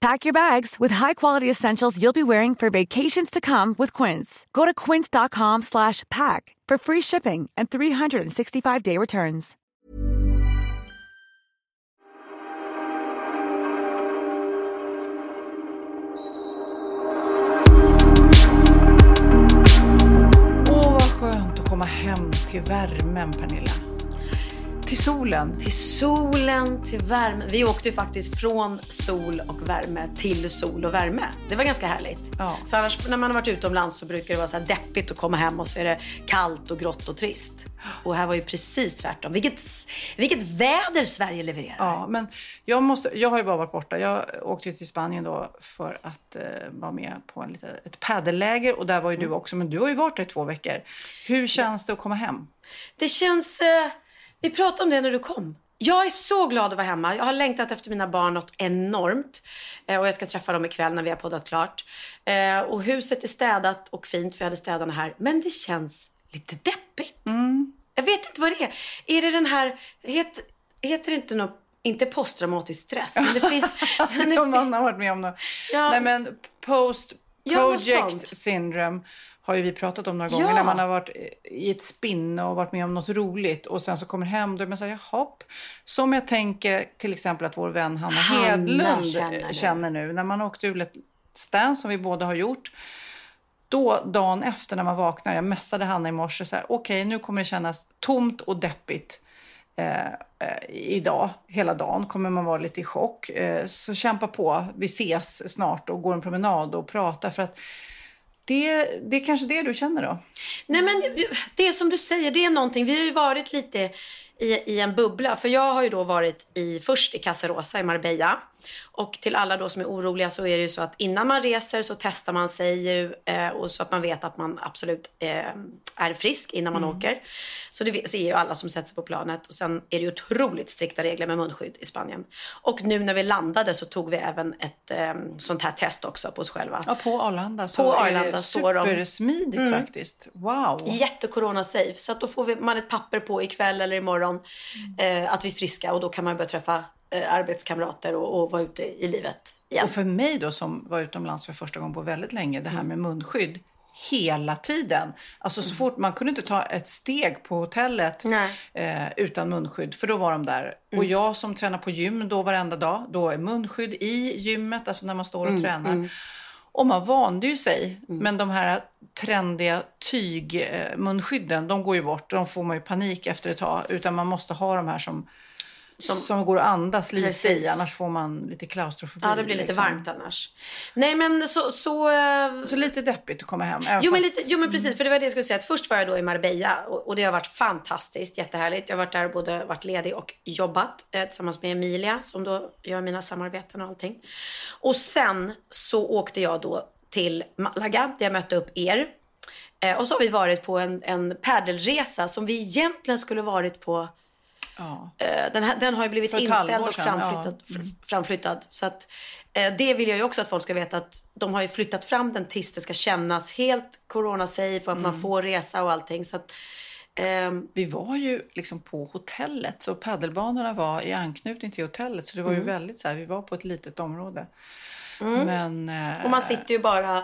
Pack your bags with high-quality essentials you'll be wearing for vacations to come with Quince. Go to quince.com slash pack for free shipping and 365-day returns. Åh, vad skönt att komma hem till värmen, Pernilla. Till solen. Till solen, till värmen. Vi åkte ju faktiskt från sol och värme till sol och värme. Det var ganska härligt. Ja. För annars när man har varit utomlands så brukar det vara så här deppigt att komma hem och så är det kallt och grått och trist. Och här var ju precis tvärtom. Vilket, vilket väder Sverige levererar. Ja, men jag, måste, jag har ju bara varit borta. Jag åkte ju till Spanien då för att eh, vara med på en lite, ett paddelläger och där var ju du också. Men du har ju varit där i två veckor. Hur känns det att komma hem? Det känns... Eh, vi pratade om det när du kom. Jag är så glad att vara hemma. Jag har längtat efter mina barn något enormt. Eh, och jag ska träffa dem ikväll när vi har poddat klart. Eh, och huset är städat och fint för jag hade städarna här. Men det känns lite deppigt. Jag vet inte vad det är. Är det den här... Het, heter det inte något... Inte posttraumatisk stress, men det finns... men det Om man har varit med om något. Ja. Nej, men post project syndrome har ju vi pratat om några gånger. Ja. När man har varit i ett spinn och varit med om något roligt och sen så kommer hem då är man så här, jaha. Som jag tänker till exempel att vår vän Hanna, Hanna Hedlund känner känner, nu. När man åkte ur Let's Dance som vi båda har gjort. Då dagen efter när man vaknar, jag messade Hanna i morse så här, okej nu kommer det kännas tomt och deppigt Eh, idag, hela dagen, kommer man vara lite i chock. Eh, så kämpa på, vi ses snart och går en promenad och pratar för att det, det är kanske det du känner då? Nej men det är som du säger, det är någonting. Vi har ju varit lite i, i en bubbla. För jag har ju då varit i, först i Casarosa i Marbella. Och till alla då som är oroliga så är det ju så att innan man reser så testar man sig ju eh, och så att man vet att man absolut eh, är frisk innan man åker. Så det ser ju alla som sätter sig på planet. Och sen är det ju otroligt strikta regler med munskydd i Spanien. Och nu när vi landade så tog vi även ett eh, sånt här test också på oss själva. Ja, på Arlanda så På är Arlanda det står de. supersmidigt faktiskt. Wow! Jätte-corona-safe. Så att då får vi, man ett papper på ikväll eller imorgon eh, att vi är friska och då kan man börja träffa arbetskamrater och, och vara ute i livet igen. Och för mig då som var utomlands för första gången på väldigt länge, det här med munskydd hela tiden. Alltså så fort, man kunde inte ta ett steg på hotellet eh, utan munskydd, för då var de där. Och jag som tränar på gym då varenda dag, då är munskydd i gymmet, alltså när man står och tränar. Och man vande ju sig. Men de här trendiga tygmunskydden, de går ju bort. De får man ju panik efter ett tag. Utan man måste ha de här som, som, går att andas lite i. Annars får man lite klaustrofobi. Ja, det blir lite liksom. varmt annars. Nej, men så... så eh, Så lite deppigt att komma hem. Jo men, fast- lite, jo men precis, för det var det jag skulle säga. Att först var jag då i Marbella och, och det har varit fantastiskt, jättehärligt. Jag har varit där och både varit ledig och jobbat eh, tillsammans med Emilia som då gör mina samarbeten och allting. Och sen så åkte jag då till Malaga där jag mötte upp er. Eh, och så har vi varit på en, en paddelresa som vi egentligen skulle varit på Ja. Eh, Den, här, den har ju blivit inställd och framflyttad. ja. Mm. fr- framflyttad. Så att, eh, det vill jag ju också att folk ska veta att de har ju flyttat fram den tills det ska kännas helt corona-safe och att Mm. man får resa och allting. Så att, ehm, Vi var ju liksom på hotellet, så paddelbanorna var i anknytning till hotellet. Så det var ju väldigt så här, vi var på ett litet område. Men... eh, och man sitter ju bara,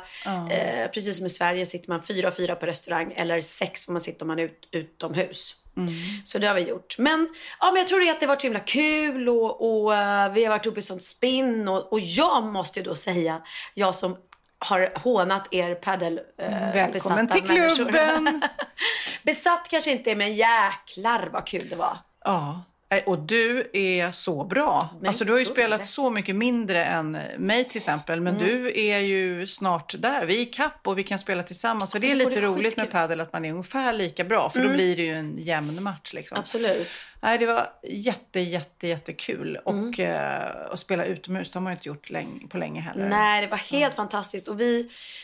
eh, precis som i Sverige, sitter man fyra och fyra på restaurang eller sex får man sitta om man är ut, utomhus. Mm. Så det har vi gjort. Men, ja, men jag tror att det har varit så himla kul och, och eh, vi har varit uppe i sånt spinn och, och jag måste ju då säga, jag som har hånat er padel eh, Välkommen besatta till klubben! Besatt kanske inte men jäklar vad kul det var. Ja, och du är så bra. Men alltså, du har ju spelat det. så mycket mindre än mig till exempel. Men Mm. du är ju snart där. Vi är i kapp och vi kan spela tillsammans. För det är det lite vore roligt med skitkul. padel att man är ungefär lika bra. För då blir det ju en jämn match. Liksom. Absolut. Nej, det var jätte, jätte, jättekul. Mm. Och eh, att spela utomhus, det har man inte gjort länge, på länge heller. Nej, det var helt fantastiskt. Och vi,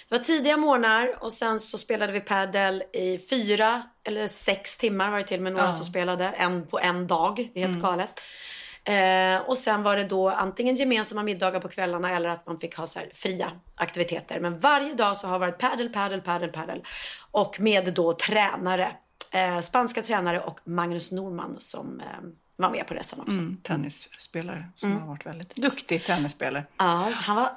det var tidiga morgnar och sen så spelade vi padel i fyra eller sex timmar var det till med några som spelade. En på en dag. Det är helt galet. Eh, och sen var det då antingen gemensamma middagar på kvällarna eller att man fick ha så fria aktiviteter. Men varje dag så har det varit padel, padel, padel, padel. Och med då tränare. Eh, spanska tränare och Magnus Norman som eh, var med på resan också. Mm, tennisspelare som Mm. har varit väldigt duktig tennisspelare. Ja, han var,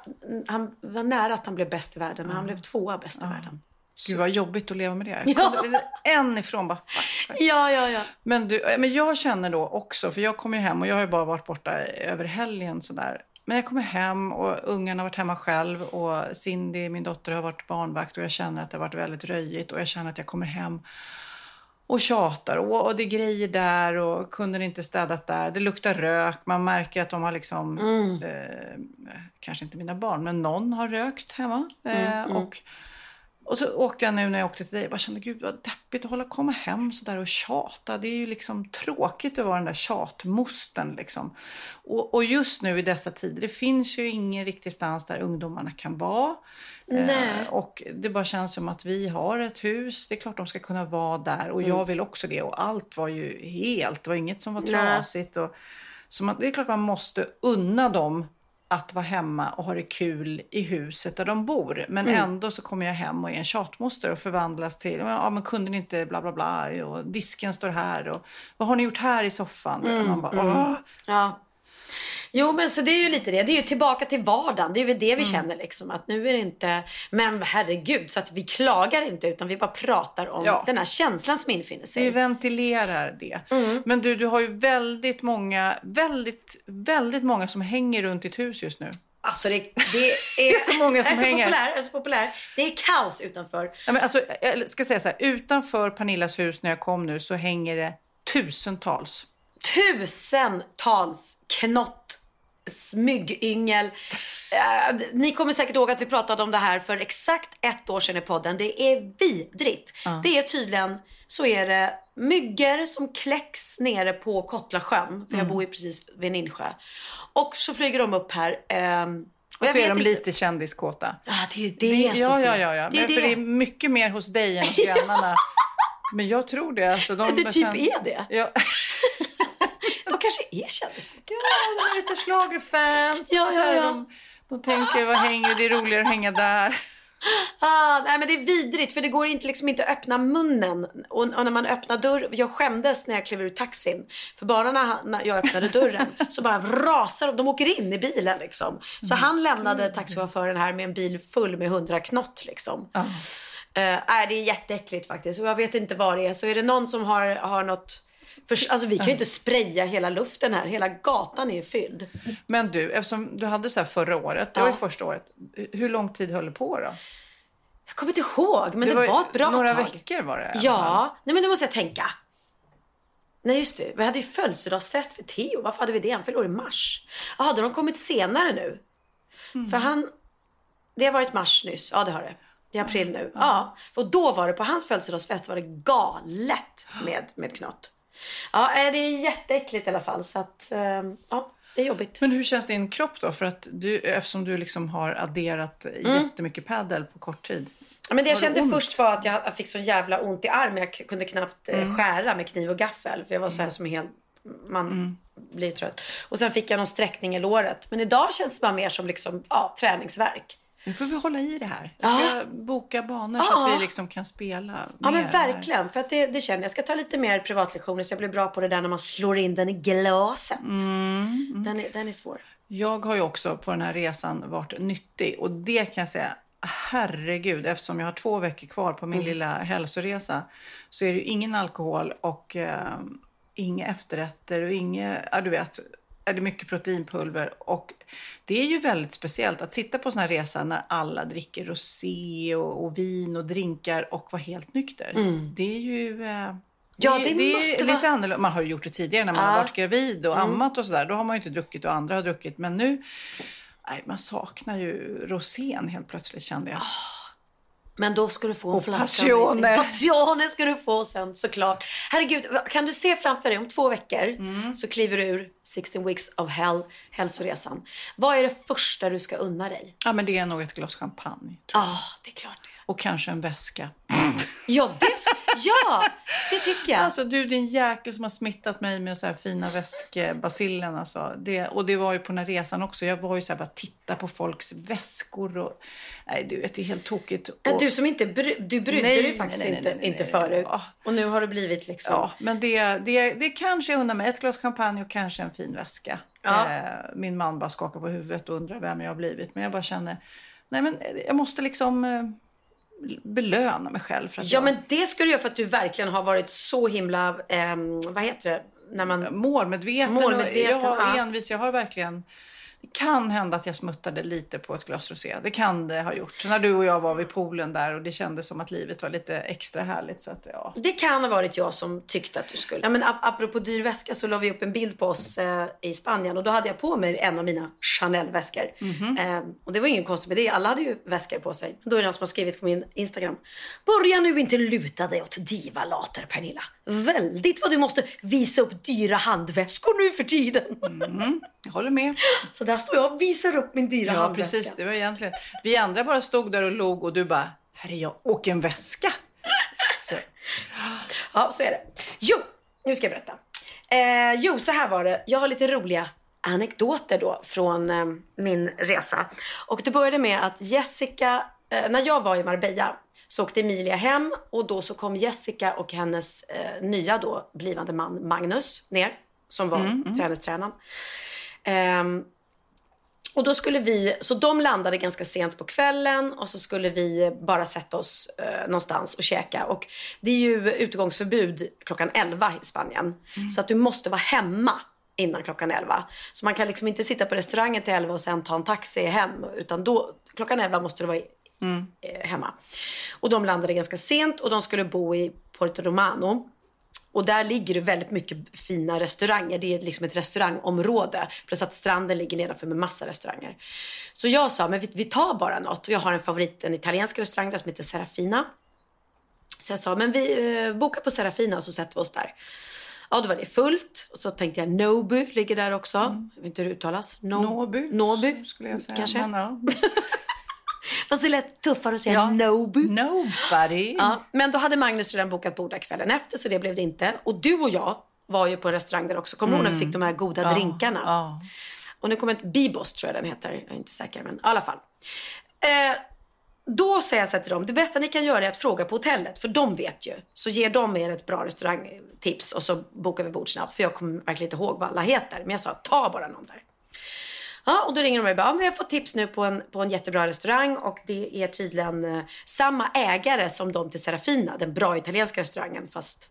han var nära att han blev bäst i världen, men han blev tvåa bäst i världen. Gud vad jobbigt att leva med det. Ja. En ifrån bara fuck, fuck. Ja, ja, ja. Men, du, men jag känner då också, för jag kommer ju hem och jag har ju bara varit borta över helgen sådär. Men jag kommer hem och ungarna har varit hemma själv och Cindy, min dotter, har varit barnvakt och jag känner att det har varit väldigt röjigt och jag känner att jag kommer hem och tjatar och, och det är grejer där och kunden inte städat där. Det luktar rök, man märker att de har liksom, eh, kanske inte mina barn, men någon har rökt hemma. Eh, Och, och så åkte jag nu när jag åkte till dig och bara kände gud vad deppigt att hålla komma hem så där och tjata. Det är ju liksom tråkigt att vara den där tjatmosten liksom. Och, och just nu i dessa tider, det finns ju ingen riktig stans där ungdomarna kan vara. Nej. Eh, och det bara känns som att vi har ett hus, det är klart de ska kunna vara där och jag vill också det. Och allt var ju helt, det var inget som var trasigt. Och, så man, det är klart man måste unna dem att vara hemma och ha det kul i huset där de bor. Men ändå så kommer jag hem och är en tjatmoster och förvandlas till, ja men kunden inte bla bla bla och disken står här och vad har ni gjort här i soffan? Och man bara, åh. ja. Jo, men så det är ju lite det. Det är ju tillbaka till vardagen. Det är väl det vi känner liksom. Att nu är det inte, men herregud, så att vi klagar inte utan vi bara pratar om Ja. den här känslan som infinner sig. Vi ventilerar det. Mm. Men du, du har ju väldigt många, väldigt, väldigt många som hänger runt ditt hus just nu. Alltså det, det, är, så många som är så hänger. Populär, är så populär. Det är kaos utanför. Ja, men alltså, jag ska säga så här, utanför Pernillas hus när jag kom nu så hänger det tusentals. tusentals knott, smygyngel. Eh, ni kommer säkert ihåg att vi pratade om det här för exakt ett år sedan i podden. Det är vidrigt. Det är tydligen, så är det myggor som kläcks nere på Kottlasjön, för jag bor ju precis vid en insjö. Och så flyger de upp här. ehm, och så är de inte- lite kändiskåta. Ja, det är det, ja, Sofia. ja, ja, ja. Det är För det är det. mycket mer hos dig än hos grannarna. Men jag tror det. Alltså, de Det typ känner- är det. Ja. Kanske är kändiskåta. ja, de är lite schlagerfans. Ja, ja, ja. De, de tänker, vad hänger, det är roligare att hänga där. Ah, nej men det är vidrigt för det går inte, liksom inte att öppna munnen. Och, och när man öppnar dörren, jag skämdes när jag klev ur taxin. För bara när, när jag öppnade dörren så bara rasar de, de åker in i bilen liksom. Så han lämnade taxichauffören här med en bil full med 100 knott liksom. Ja. Eh, nej, det är jätteäckligt faktiskt och jag vet inte vad det är. Så är det någon som har, har något för, alltså vi kan ju inte spraya hela luften här. Hela gatan är ju fylld. Men du, eftersom du hade så här förra året, det var ju Ja. första året. Hur lång tid höll det på då? Jag kommer inte ihåg men det, ju var ett bra Några tag. veckor var det. Ja, nej men då måste jag tänka. Nej just det, vi hade ju födelsedagsfest för Theo. Varför hade vi det? Han fyllde år i mars. Jaha, hade de kommit senare nu? För han, det har varit mars nyss. Ja det har det. Det är april nu. Ja, för då var det på hans födelsedagsfest var det galet med, med knott. Ja, eh, det är jätteäckligt i alla fall. Så att, eh, ja, det är jobbigt. Men hur känns din kropp då? För att du, eftersom du liksom har adderat jättemycket padel på kort tid. Ja, men det jag kände ont? först var att jag fick så jävla ont i armen. Jag kunde knappt eh, Mm. skära med kniv och gaffel. För jag var så här som är helt... Man Mm. blir trött. Och sen fick jag någon sträckning i låret. Men idag känns det bara mer som liksom, ja, träningsverk. Nu får vi hålla i det här. Jag ska boka banor så Ja. att vi liksom kan spela Ja men verkligen. För att det, det känner jag. Jag ska ta lite mer privatlektioner så jag blir bra på det där när man slår in den i glaset. Mm. Den, är, den är svår. Jag har ju också på den här resan varit nyttig och det kan jag säga, herregud, eftersom jag har två veckor kvar på min lilla hälsoresa så är det ju ingen alkohol och eh, inga efterrätter och inga, ja du vet, är det mycket proteinpulver. Och det är ju väldigt speciellt att sitta på sån här resa när alla dricker rosé och, och vin och drinkar och vara helt nykter. Det är ju... Eh, Ja, det, det det måste är vara- lite annorlunda. Man har ju gjort det tidigare när man Ja. har varit gravid och ammat och sådär. Då har man ju inte druckit och andra har druckit. Men nu, nej, man saknar ju rosén helt plötsligt kände jag. Men då ska du få en Och flaska Passione. Passione ska du få sen såklart. Herregud, kan du se framför dig om två veckor Mm. så kliver du ur 16 weeks of hell, hälsoresan. Vad är det första du ska unna dig? Ja, men det är nog ett glas champagne. Ja, det är klart det. Och kanske en väska. Ja, det, ja, det tycker jag. Alltså du din jäkel som har smittat mig med så här fina väskbasillen alltså. Det, och det var ju på den här resan också. Jag var ju så här bara titta på folks väskor och nej du vet det är helt tokigt. Och, du som inte bry, du brydde Nej, dig faktiskt nej, nej, inte, inte förut. Ja. Och nu har det blivit liksom. ja, men det, det, det kanske jag undrar mig. Ett glas champagne och kanske en fin väska. Ja. Eh, min man bara skakar på huvudet och undrar vem jag har blivit. Men jag bara känner, nej men jag måste liksom eh, belöna mig själv. För att Ja, jag men det ska du göra för att du verkligen har varit så himla, ehm, vad heter det, när man... målmedveten, Målmedveten, och ja. envis. Jag har verkligen... Det kan hända att jag smuttade lite på ett glas rosé. Det kan det ha gjort. När du och jag var vid poolen där och det kändes som att livet var lite extra härligt. Så att, ja. Det kan ha varit jag som tyckte att du skulle. Ja, men ap- apropå dyr väska så la vi upp en bild på oss eh, i Spanien och då hade jag på mig en av mina Chanel-väskor. Mhm. Eh, och det var ingen konstigt med det. Alla hade ju väskor på sig. Men då är det någon som har skrivit på min Instagram. Börja nu inte luta dig åt divalater Pernilla. Väldigt vad du måste visa upp dyra handväskor nu för tiden. Jag håller med. Så där står jag och visar upp min dyra Ja, handväska. precis. Det var egentligen... Vi andra bara stod där och log och du bara, här är jag och en väska. Så. Ja, så är det. Jo, nu ska jag berätta. Eh, jo, så här var det. Jag har lite roliga anekdoter då från eh, min resa. Och det började med att Jessica, eh, när jag var i Marbella så åkte Emilia hem och då så kom Jessica och hennes eh, nya då blivande man Magnus ner som var träningstränaren. Och då skulle vi, så de landade ganska sent på kvällen och så skulle vi bara sätta oss eh, någonstans och käka. Och det är ju utegångsförbud klockan 11 i Spanien. Så att du måste vara hemma innan klockan 11. Så man kan liksom inte sitta på restaurangen till 11 och sen ta en taxi hem. Utan då, klockan 11 måste du vara i, eh, hemma. Och de landade ganska sent och de skulle bo i Puerto Romano. Och där ligger det väldigt mycket fina restauranger. Det är liksom ett restaurangområde. Plus att stranden ligger nedanför med massa restauranger. Så jag sa, men vi, vi tar bara något. Och jag har en favorit, en italiensk restaurang där som heter Serafina. Så jag sa, men vi eh, bokar på Serafina så sätter vi oss där. Ja, då var det fullt. Och så tänkte jag, Nobu ligger där också. Jag vet inte hur det uttalas. No- Nobu, Nobu, skulle jag säga. Kanske. Men, ja. Fast det lät tuffare att säga Ja. Nobu. Nobody. Ja, men då hade Magnus redan bokat bord kvällen efter så det blev det inte. Och du och jag var ju på en restaurang där också. Kommer du ihåg när vi fick de här goda drinkarna? Ja. Och nu kommer ett Bibos tror jag den heter. Jag är inte säker men i alla fall. Eh, då säger jag så här till dem. Det bästa ni kan göra är att fråga på hotellet. För de vet ju. Så ger de er ett bra restaurangtips och så bokar vi bord snabbt. För jag kommer verkligen inte ihåg vad alla heter. Men jag sa ta bara någon där. Ja, och då ringer de mig och bara, ja, men jag har fått tips nu på en, på en jättebra restaurang och det är tydligen eh, samma ägare som de till Serafina, den bra italienska restaurangen fast,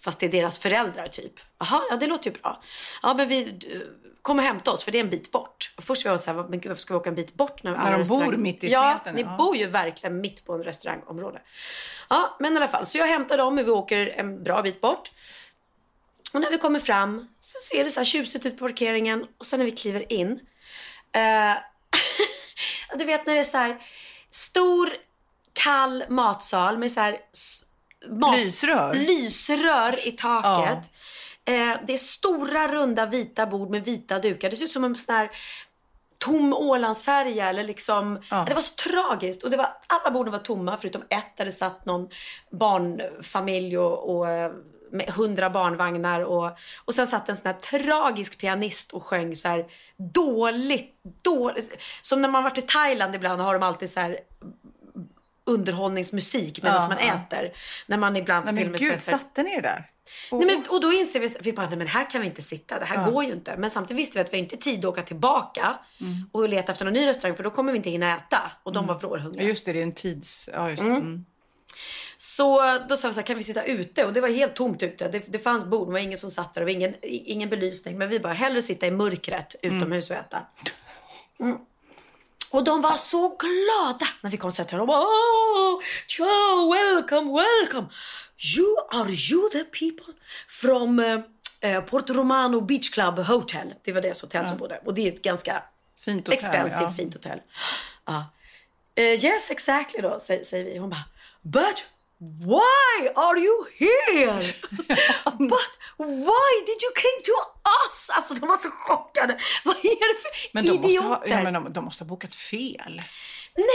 fast det är deras föräldrar typ. Jaha, ja det låter ju bra. Ja, men vi eh, kom och hämta oss för det är en bit bort. Och först var jag så här, men gud, varför ska vi åka en bit bort när, alla de bor mitt i Ja, smeten, ni ja. bor ju verkligen mitt på en restaurangområde. Ja, men i alla fall, så jag hämtar dem och vi åker en bra bit bort. Och när vi kommer fram så ser det så här tjusigt ut på parkeringen och sen när vi kliver in. Eh, du vet när det är så här stor kall matsal med så här mat, Lysrör. lysrör i taket. Eh, det är stora runda vita bord med vita dukar. Det ser ut som en sån här tom Ålandsfärja eller liksom. Det var så tragiskt. Och det var, alla borden var tomma förutom ett där det satt någon barnfamilj och, och eh, med hundra barnvagnar och, och sen satt en sån här tragisk pianist och sjöng så här dåligt, dåligt. Som när man varit i Thailand ibland har de alltid så här underhållningsmusik medan Ja, man ja. äter. När man ibland Nej, till men och med gud, här- satte ni er där? Nej, men, och då inser vi, vi bara, nej men här kan vi inte sitta, det här går ju inte. Men samtidigt visste vi att vi inte tid att åka tillbaka och leta efter någon ny restaurang för då kommer vi inte hinna äta. Och de var Ja, vrålhungriga. just det, det är en tids... Ja, just det. Mm. Så då sa vi så här, kan vi sitta ute? Och det var helt tomt ute. Det, det fanns bord, det var ingen som satt där. Var ingen, ingen belysning. Men vi bara, hellre sitta i mörkret utomhus och äta. Mm. Och de var så glada när vi kom så här. De bara, oh, ciao, welcome, welcome. You, are you the people from uh, uh, Porto Romano Beach Club Hotel? Det var deras hotell ja. som bodde. Och det är ett ganska fint hotell, expensive, ja. fint hotell. Uh, yes, exactly då, säger, säger vi. Hon bara, but Why are you here? But why did you came to us? Alltså de var så chockade. Vad är det för men de idioter? Måste ha, ja, men de, de, måste ha bokat fel.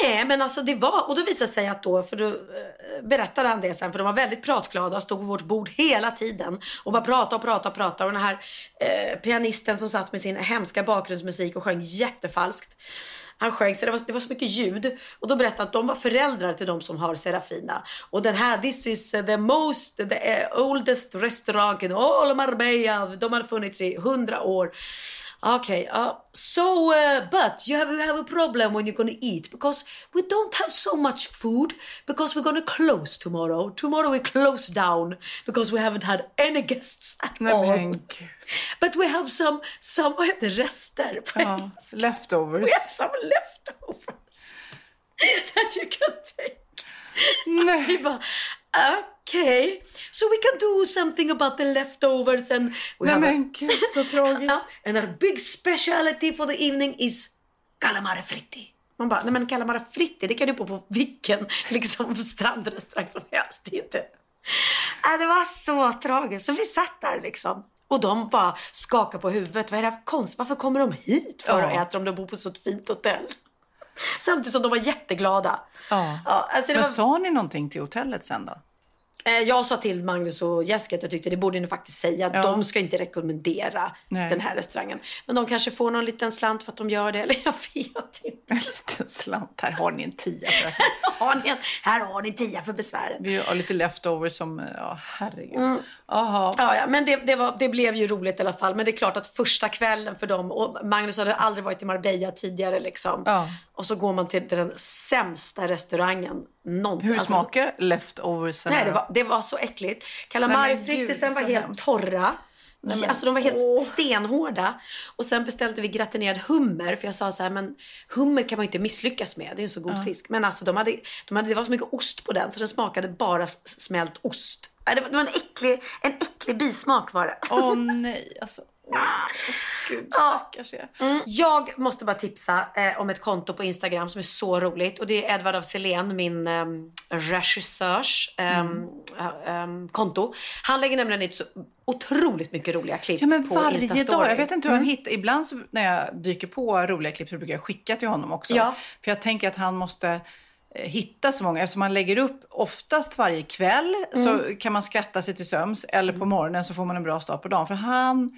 Nej, men alltså det var, och då visade sig att då, för då eh, berättade han det sen, för de var väldigt pratglada och stod vid vårt bord hela tiden och bara pratade och pratade och pratade. Och den här eh, pianisten som satt med sin hemska bakgrundsmusik och sjöng jättefalskt. Han sjöng så det var, det var så mycket ljud. Och då berättade att de var föräldrar till de som har Serafina. Och den här, this is the most, the eh, oldest restaurant in all Marbella. De har funnits i hundra år. Okay, uh, so, uh, but you have, you have a problem when you're gonna eat because we don't have so much food because we're gonna close tomorrow. Tomorrow we close down because we haven't had any guests at Nej, all. Men, but we have some, some vad heter rester på ja, Leftovers. We have some leftovers that you can take. Nej. Vi bara, okay, so we can do something about the leftovers and we Nej men gud, så tragiskt. and our big speciality for the evening is calamari fritti. Man bara, nej men calamari fritti, det kan du få på vilken liksom, strandrestaurang som helst. Det, inte. Äh, det var så tragiskt. Så vi satt där liksom. Och de bara skakade på huvudet. Vad är det för konst? Varför kommer de hit för ja. att äta om de bor på så ett fint hotell? Samtidigt som de var jätteglada. Ja. ja alltså Men var... sa ni någonting till hotellet sen då? Eh, jag sa till Magnus och Jessica att jag tyckte det borde ni faktiskt säga. Att ja. De ska inte rekommendera Nej. den här restaurangen. Men de kanske får någon liten slant för att de gör det. Eller jag vet inte. En liten slant. Här har ni en tia. För här, har ni en, här har ni en tia för besväret. Vi har lite leftovers som, ja herregud. Mm. Ja, ja, men det, det, var, det blev ju roligt i alla fall. Men det är klart att första kvällen för dem. Och Magnus hade aldrig varit i Marbella tidigare liksom. Ja. Och så går man till den sämsta restaurangen någonsin. Hur alltså, smakar alltså, leftoversen? Nej, det var, det var så äckligt. Calamari-frittisen var helt hemskt. torra. Nej, men, alltså de var helt åh. stenhårda. Och sen beställde vi gratinerad hummer. För jag sa så här, men hummer kan man inte misslyckas med. Det är en så god ja. fisk. Men alltså de hade, de hade, det var så mycket ost på den så den smakade bara smält ost. Det var, det var en, äcklig, en äcklig bismak var det. Åh nej, alltså. Gud, stackars er. Mm. Jag måste bara tipsa eh, om ett konto på Instagram som är så roligt. Och det är Edvard af Sillén, min eh, regissörs eh, mm. Ehm, konto. Han lägger nämligen ut så otroligt mycket roliga klipp ja, men på varje Instastory. dag. Jag vet inte hur han mm. hittar. Ibland så, när jag dyker på roliga klipp så brukar jag skicka till honom också. Ja. För jag tänker att han måste eh, hitta så många. Eftersom han lägger upp oftast varje kväll mm. så kan man skratta sig till söms. Eller på mm. morgonen så får man en bra start på dagen. För han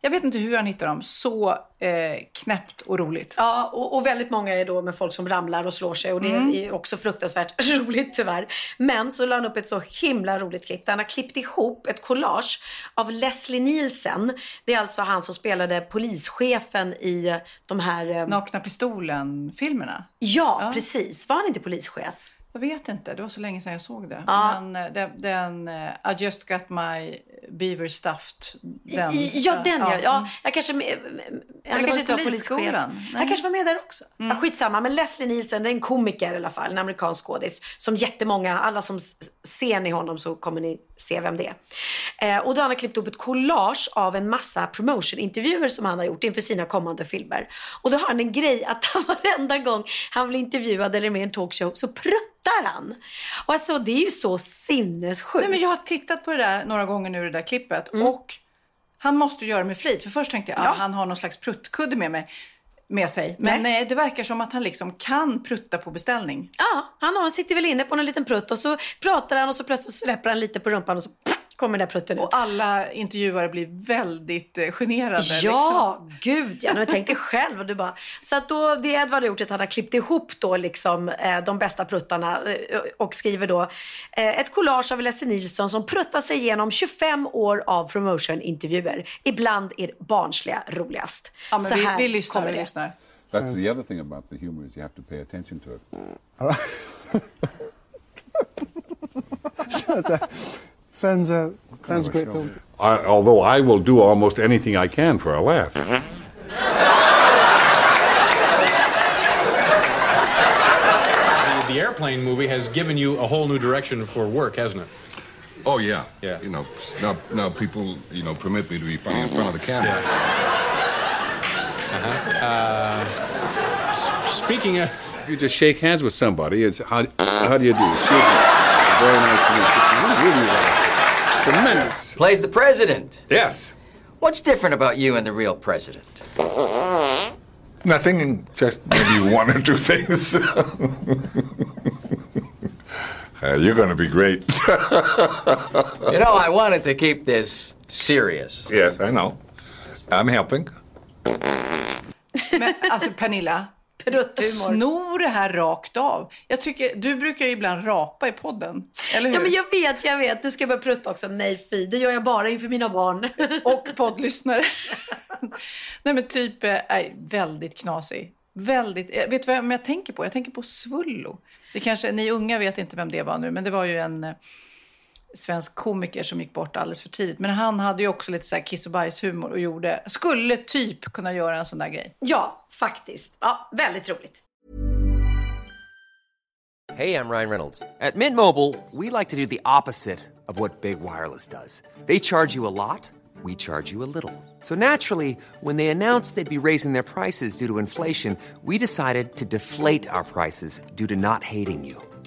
jag vet inte hur han hittar dem. Så eh, knäppt och roligt. Ja, och, och, väldigt många är då med folk som ramlar och slår sig. Och det mm. är också fruktansvärt roligt tyvärr. Men så la han upp ett så himla roligt klipp där han har klippt ihop ett collage av Leslie Nielsen. Det är alltså han som spelade polischefen i de här... Eh... Nakna Pistolen-filmerna? Ja, ja, precis. Var han inte polischef? Jag vet inte, det var så länge sedan jag såg det. Ja. Men eh, den, den uh, I just got my beaver stuffed. Den, ja, den ja. ja. Jag kanske, han kanske inte var polischef. Han kanske var med där också. Mm. Ja, skitsamma, men Leslie Nielsen, det är en komiker i alla fall, en amerikansk skådis. Som jättemånga, alla som ser ni honom så kommer ni se vem det är. Eh, och då har han klippt upp ett collage av en massa promotion-intervjuer som han har gjort inför sina kommande filmer. Och då har han en grej att han varenda gång han blir intervjuad eller med i en talkshow så pruttar han. Och alltså det är ju så sinnessjukt. Nej, men jag har tittat på det där några gånger nu, det där klippet. Mm. Och han måste göra det med flit. För först tänkte jag, ja. ah, han har någon slags pruttkudde med mig med sig. Men nej. nej. det verkar som att han liksom kan prutta på beställning. Ja, han, han sitter väl inne på någon liten prutt och så pratar han och så plötsligt släpper han lite på rumpan och så kommer den där prutten ut. Och alla intervjuare blir väldigt eh, generade. Ja, liksom. gud ja. Men tänk dig själv. Och du bara... Så att då, det Edvard har gjort är att han har klippt ihop då liksom, eh, de bästa pruttarna eh, och skriver då eh, ett collage av Leslie Nilsson som pruttar sig igenom 25 år av promotion-intervjuer. Ibland är barnsliga roligast. Ja, men Så vi, här vi lyssnar, vi lyssnar. That's the other thing about the humor is you have to pay attention to it. so a, sounds a sounds a great film. I, although I will do almost anything I can for a laugh. The, the airplane movie has given you a whole new direction for work, hasn't it? Oh yeah, Yeah. You know, now now people you know permit me to be funny in front of the camera. Uh huh. Speaking of, If you just shake hands with somebody, it's how how do you do? Excuse me. Very nice to meet you. It's really uh, tremendous. Plays the president. Yes. What's different about you and the real president? Nothing, just maybe one or two things. Uh, you're going to be great. You know, I wanted to keep this serious. yes, I know. I'm helping. Men alltså Pernilla, Prutthumor. snor det här rakt av. Jag tycker, du brukar ibland rapa i podden, eller hur? Ja men jag vet, jag vet. Nu ska börja prutta också. Nej fy, det gör jag bara inför mina barn. Och poddlyssnare. Nej men typ, eh, nej, väldigt knasig. Väldigt, eh, vet du vad jag tänker på? Jag tänker på Svullo. Det kanske, ni unga vet inte vem det var nu, men det var ju en eh, svensk komiker som gick bort alldeles för tidigt. Men han hade ju också lite så här kiss och bajshumor och gjorde, skulle typ kunna göra en sån där grej. ja, faktiskt. Ja, väldigt roligt. Hey, I'm Ryan Reynolds. At Mint Mobile, we like to do the opposite of what Big Wireless does. They charge you a lot, we charge you a little. So naturally, when they announced they'd be raising their prices due to inflation, we decided to deflate our prices due to not hating you.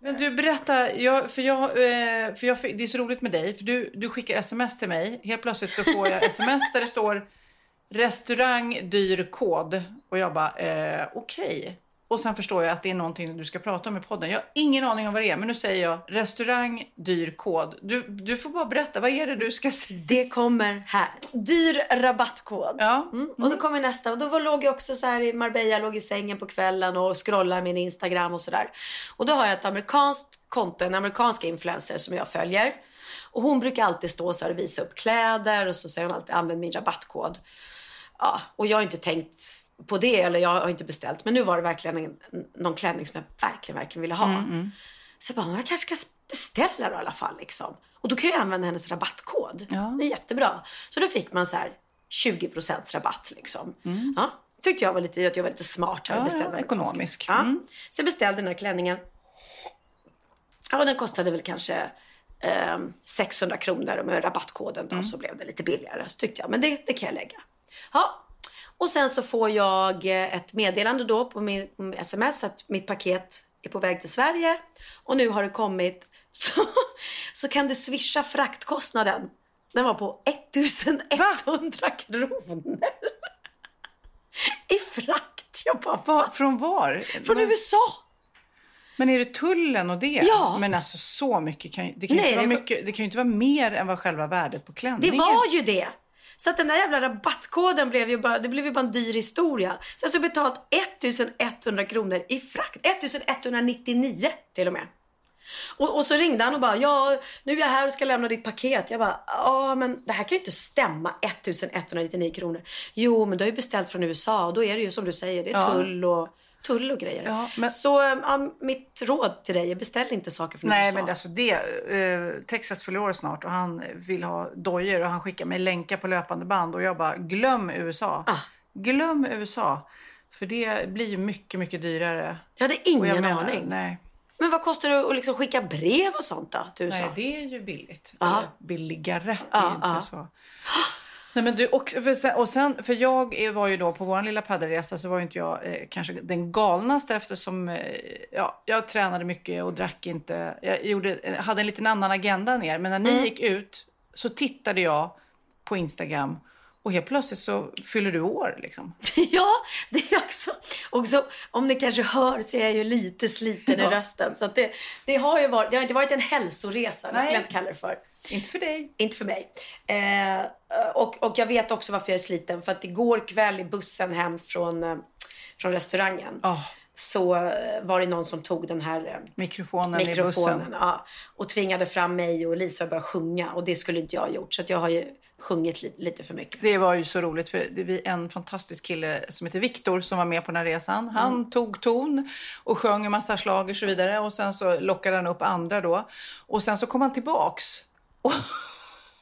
Men du, berätta, jag, för, jag, eh, för jag, det är så roligt med dig, för du, du skickar sms till mig. Helt plötsligt så får jag sms där det står restaurang dyr kod. Och jag bara, eh, okej. Okay. Och sen förstår jag att det är någonting du ska prata om i podden. Jag har ingen aning om vad det är, men nu säger jag restaurang dyr kod. Du, du får bara berätta, vad är det du ska säga? Det kommer här. Dyr rabattkod. Ja. Mm. Och då kommer nästa. Och då låg jag också så här i Marbella, låg i sängen på kvällen och scrollade min Instagram och sådär. Och då har jag ett amerikanskt konto, en amerikansk influencer som jag följer. Och hon brukar alltid stå så här och visa upp kläder och så säger hon alltid använd min rabattkod. Ja, och jag har inte tänkt på det eller jag har inte beställt. Men nu var det verkligen en, någon klänning som jag verkligen, verkligen ville ha. Mm, mm. Så jag bara, jag kanske ska beställa då i alla fall liksom. Och då kan jag använda hennes rabattkod. Ja. Det är jättebra. Så då fick man så här 20% rabatt liksom. Mm. Ja, tyckte jag var lite, att jag var lite smart här Ja, och beställde ja, ekonomisk. Ja. Mm. Så jag beställde den här klänningen. Ja, den kostade väl kanske eh, 600 kronor och med rabattkoden då Mm. så blev det lite billigare. Så tyckte jag, men det, det kan jag lägga. Ja, och sen så får jag eh, ett meddelande då på min sms att mitt paket är på väg till Sverige och nu har det kommit. Så, så kan du swisha fraktkostnaden. Den var på 1100 kronor. I frakt. Jag bara, Va, från var? Från Va- USA. Men är det tullen och det? Ja. Men alltså så mycket kan det kan ju Nej, inte vara det- mycket, det kan ju inte vara mer än vad själva värdet på Det klänningen. var ju det. Så att den där jävla rabattkoden blev ju bara, det blev ju bara en dyr historia. Så jag har betalt 1100 kronor i frakt. 1199 till och med. Och, och så ringde han och bara, ja nu är jag här och ska lämna ditt paket. Jag bara, ja men det här kan ju inte stämma 1199 kronor. Jo men du har ju beställt från USA och då är det ju som du säger, det är Ja. tull och tull och grejer. Ja, men- Så ja, mitt råd till dig är beställ inte saker från Nej, USA. men alltså det, eh, Texas fyller år snart och han vill ha dojor och han skickar mig länkar på löpande band och jag bara, glöm USA. Ah. Glöm USA. För det blir mycket, mycket dyrare. Jag hade Och jag ingen menar, aning. Nej. Men vad kostar det att liksom skicka brev och sånt då till USA? Nej, det är ju billigt. Ja. Eller billigare. Det är Ja, ju inte ja. så. Nej, men du, och, för sen, och sen, för jag var ju då på vår lilla paddelresa så var ju inte jag eh, kanske den galnaste eftersom eh, ja, jag tränade mycket och drack inte. Jag gjorde, hade en liten annan agenda än er. Men när ni Mm. gick ut så tittade jag på Instagram och helt plötsligt så fyller du år liksom. Ja, det är också. Och så, om ni kanske hör så är jag ju lite sliten i Ja. rösten. Så det, det, har ju varit, det har inte varit en hälsoresa, det Nej. skulle jag inte kalla det för. Inte för dig. Inte för mig. Eh, och, och jag vet också varför jag är sliten. För att igår kväll i bussen hem från, eh, från restaurangen Ah, så eh, var det någon som tog den här eh, mikrofonen, i mikrofonen bussen. ja, och tvingade fram mig och Lisa att börja sjunga. Och det skulle inte jag ha gjort. Så jag har ju sjungit lite, lite för mycket. Det var ju så roligt för det är en fantastisk kille som heter Viktor som var med på den här resan. Han Mm. tog ton och sjöng en massa schlager och så vidare och sen så lockade han upp andra då. Och sen så kom han tillbaks.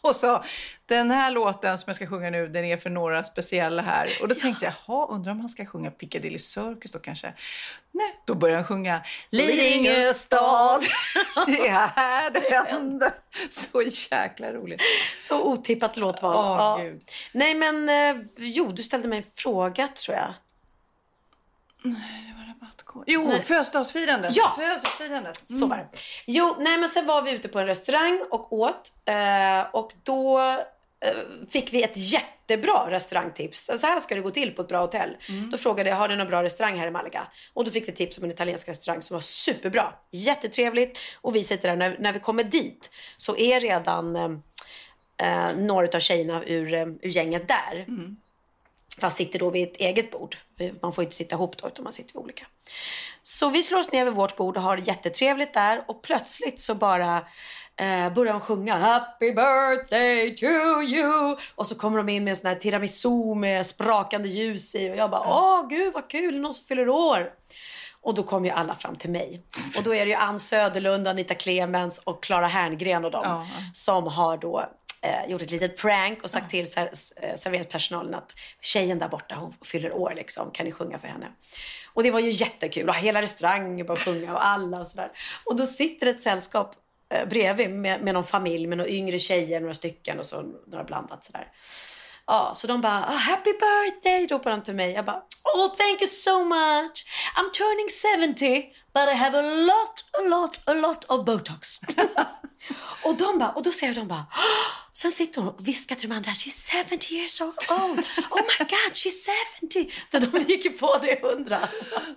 Och, sa den här låten som jag ska sjunga nu, den är för några speciella här. Och då tänkte jag, jaha, undrar om han ska sjunga Piccadilly Circus då kanske? Nej, då började han sjunga Lidingö stad. det är här det händer. Så jäkla roligt. Så otippat låtval. Åh, ja. Nej men, eh, jo du ställde mig en fråga tror jag. Jo, Nej. födelsedagsfirandet. Ja. Födelsedagsfirandet. Så var det. Jo, nej men sen var vi ute på en restaurang och åt. Eh, och då eh, fick vi ett jättebra restaurangtips. Så här ska det gå till på ett bra hotell. Då frågade jag, har du någon bra restaurang här i Malaga? Och då fick vi tips om en italiensk restaurang som var superbra. Jättetrevligt. Och vi sitter där, när, när vi kommer dit så är redan eh, eh, några av tjejerna ur, eh, ur gänget där. Fast sitter då vid ett eget bord. Man får inte sitta ihop då, utan man sitter vid olika. Så vi slår oss ner vid vårt bord och har det jättetrevligt där. Och plötsligt så bara eh, börjar de sjunga Happy birthday to you. Och så kommer de in med en sån här tiramisu med sprakande ljus i. Och jag bara, åh gud vad kul, någon som fyller år. Och då kom ju alla fram till mig. Och då är det ju Ann Söderlund, Anita Clemens och Clara Herngren och dem Ja. som har då eh, gjort ett litet prank och sagt till ser- eh, serveringspersonalen att tjejen där borta, hon fyller år liksom, kan ni sjunga för henne? Och det var ju jättekul och hela restaurangen började sjunga och alla och sådär. Och då sitter ett sällskap eh, bredvid med, med någon familj, med några yngre tjejer, några stycken och så några blandat sådär. Ja, så de bara, oh, happy birthday, ropar de till mig. Jag bara, oh thank you so much. I'm turning 70, but I have a lot, a lot, a lot of botox. och de bara, och då säger de bara, sen sitter hon och viskar till de andra, she's 70 years old. Oh my god, she's 70. Så de gick ju på det hundra.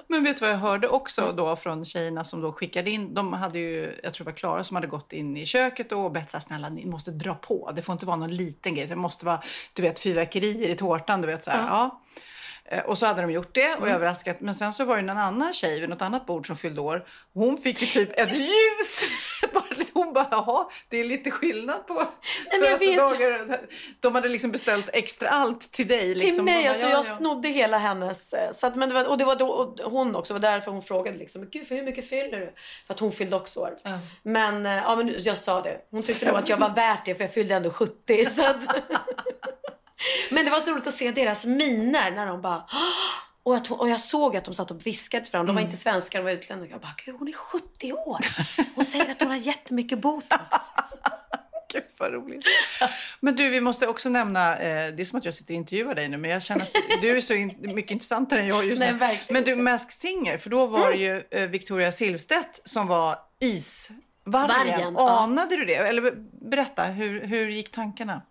Men vet du vad jag hörde också då från tjejerna som då skickade in? De hade ju, jag tror det var Klara som hade gått in i köket och bett så här, snälla ni måste dra på. Det får inte vara någon liten grej. Det måste vara, du vet, fyrverkerier i tårtan, du vet så här. Ja. Eh, Och så hade de gjort det och Mm. överraskat. Men sen så var det en annan tjej vid något annat bord som fyllde år. Hon fick ju typ ett ljus. Lite- Hon bara, jaha, det är lite skillnad på födelsedagar. De hade liksom beställt extra allt till dig. Liksom. Till mig, bara, alltså ja, jag ja. snodde hela hennes... eh, Så att, men det var, och det var då, och hon också, var därför hon frågade liksom, "Men gud för hur mycket fyller du? För att hon fyllde också år. Men, eh, ja, men jag sa det. Hon tyckte nog att jag var värt det för jag fyllde ändå 70. Så att... men det var så roligt att se deras miner när de bara och, att hon, och jag såg att de satt och viskade till varandra. De var inte svenskar, de var utlänningar. Jag bara, gud hon är 70 år. Hon säger att hon har jättemycket botox. Gud vad roligt. Men du, vi måste också nämna, eh, det är som att jag sitter och intervjuar dig nu, men jag känner att du är så in, mycket intressantare än jag just Nej, nu. verkligen Men du. Masked Singer, för då var det ju eh, Victoria Silvstedt som var isvargen. Vargen, ja. Anade du det? Eller be- berätta, hur, hur gick tankarna?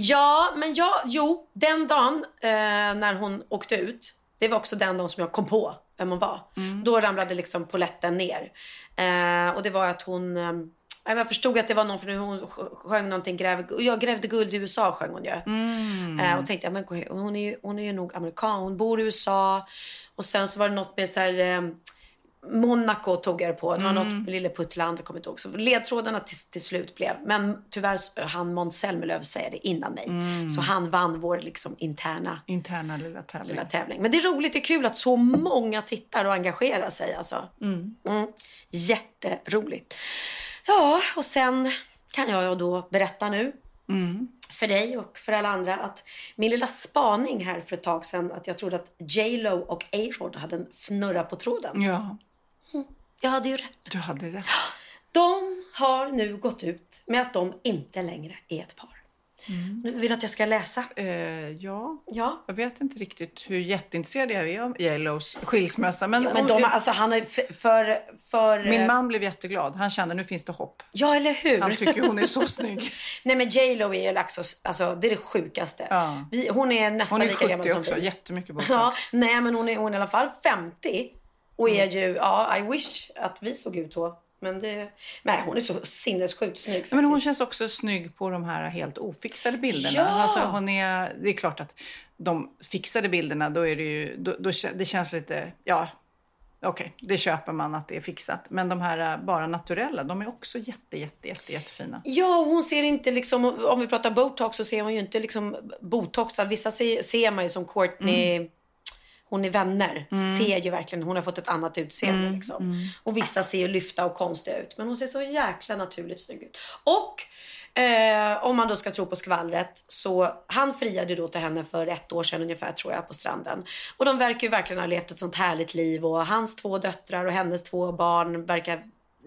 Ja, men jag, jo, den dagen eh, när hon åkte ut, det var också den dagen som jag kom på vem hon var. Då ramlade liksom poletten ner. Eh, och det var att hon, eh, jag förstod att det var någon, för hon sj- sjöng någonting, gräv, jag grävde guld i USA sjöng hon ju. Eh, och tänkte, men hon är, ju, hon är ju nog amerikan, hon bor i USA. Och sen så var det något med så här, eh, Monaco tog jag det på. Det var något med Lilleputtland, jag kommer inte ihåg. Så ledtrådarna till, till slut blev, men tyvärr han Måns Zelmerlöw säga det innan mig. Så han vann vår liksom interna Interna lilla tävling. lilla tävling. Men det är roligt, det är kul att så många tittar och engagerar sig alltså. Mm. Jätteroligt. Ja, och sen kan jag då berätta nu för dig och för alla andra att min lilla spaning här för ett tag sedan att jag trodde att J Lo och A-Rod hade en fnurra på tråden. Ja, Jag hade ju rätt. du hade rätt. De har nu gått ut med att de inte längre är ett par. Vill du att jag ska läsa? Eh, ja, Ja. jag vet inte riktigt hur jätteintresserad jag är av J.Los skilsmässa. Men, Ja, men de, alltså han är för... för, Min man blev jätteglad. Han kände nu finns det hopp. Ja, eller hur? Han tycker hon är så snygg. Nej, men J Lo är ju också, alltså, det är det sjukaste. Ja. Vi, hon är nästan Hon är lika gammal 70 som också, vi. jättemycket botox. Ja, nej, men hon är, hon är i alla fall 50 och är ju, ja, I wish att vi såg ut så. Men det, nej, hon är så sinnessjukt snygg faktiskt. Men hon känns också snygg på de här helt ofixade bilderna. Ja! Alltså hon är, det är klart att de fixade bilderna, då är det ju, då, då, det känns lite, ja, okej, det köper man att det är fixat. Men de här äh, bara naturella, de är också jätte, jätte, jätte, jättefina. Ja, hon ser inte liksom, om vi pratar botox så ser hon ju inte liksom botoxad. Vissa ser, ser man ju som Courtney, hon är vänner Mm. ser ju verkligen, hon har fått ett annat utseende Mm, liksom. mm. Och vissa ser ju lyfta och konstiga ut. Men hon ser så jäkla naturligt snygg ut. Och eh, om man då ska tro på skvallret så han friade då till henne för ett år sedan ungefär tror jag på stranden. Och de verkar ju verkligen ha levt ett sånt härligt liv och hans två döttrar och hennes två barn verkar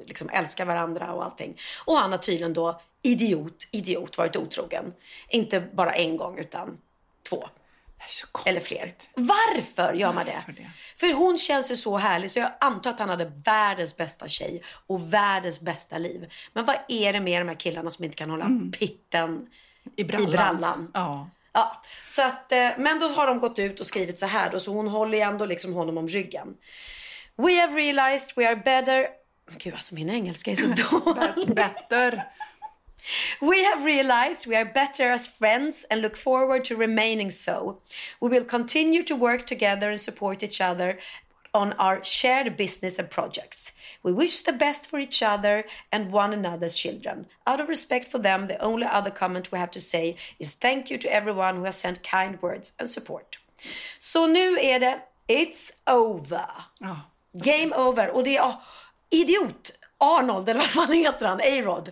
liksom älska varandra och allting. Och han har tydligen då idiot, idiot varit otrogen. Inte bara en gång utan två. Eller fler. Varför gör man det? För hon känns ju så härlig så jag antar att han hade världens bästa tjej och världens bästa liv. Men vad är det med de här killarna som inte kan hålla pitten I brallan. I brallan? Ja. Ja, så att, eh, men då har de gått ut och skrivit så här då, så hon håller ju ändå liksom honom om ryggen. We have realized we are better... Gud, alltså min engelska är så dålig. Better. We have realized we are better as friends and look forward to remaining so. We will continue to work together and support each other on our shared business and projects. We wish the best for each other and one another's children. Out of respect for them, the only other comment we have to say is thank you to everyone who has sent kind words and support. Så nu är det It's over. Game over. Och det är oh, idiot Arnold, eller vad fan heter han? A-Rod.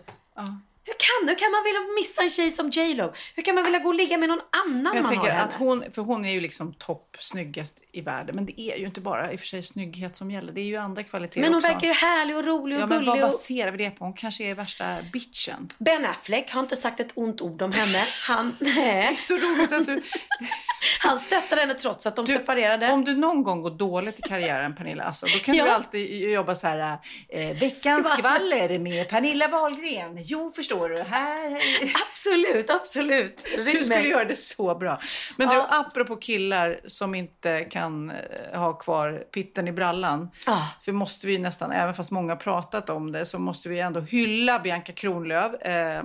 Hur kan, hur kan man vilja missa en tjej som J Lo? Hur kan man vilja gå och ligga med någon annan Jag man har henne? att hon, för hon är ju liksom topp snyggast i världen. Men det är ju inte bara i och för sig snygghet som gäller. Det är ju andra kvaliteter Men hon också. verkar ju härlig och rolig och Ja, men gullig. vad och... baserar vi det på? Hon kanske är värsta bitchen. Ben Affleck har inte sagt ett ont ord om henne. Han, nej. så roligt att du... Han stöttade henne trots att de separerade. Om du någon gång går dåligt i karriären Pernilla, alltså, då kan Ja. du alltid jobba så här. Eh, veckans skvaller med Pernilla Wahlgren. Jo, förstår du. Här. Absolut, absolut. Ring Du skulle mig. göra det så bra. Men du, apropå killar som inte kan eh, ha kvar pitten i brallan. För måste vi nästan, även fast många har pratat om det, så måste vi ändå hylla Bianca Kronlöf. Eh,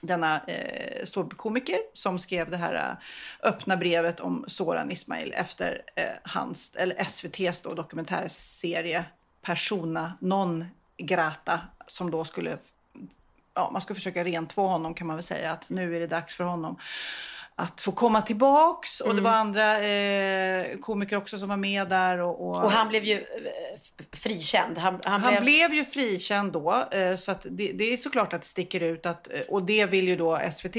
denna eh, ståuppkomiker som skrev det här eh, öppna brevet om Soran Ismail efter eh, hans, eller SVTs då, dokumentärserie Persona non grata som då skulle ja, man ska försöka rentvå honom kan man väl säga att nu är det dags för honom att få komma tillbaks. Och det Mm. var andra eh, komiker också som var med där. Och, och, Och han blev ju eh, frikänd. Han, han, han blev... blev ju frikänd då, eh, så det, det är såklart att det sticker ut. Att, eh, och det vill ju då SVT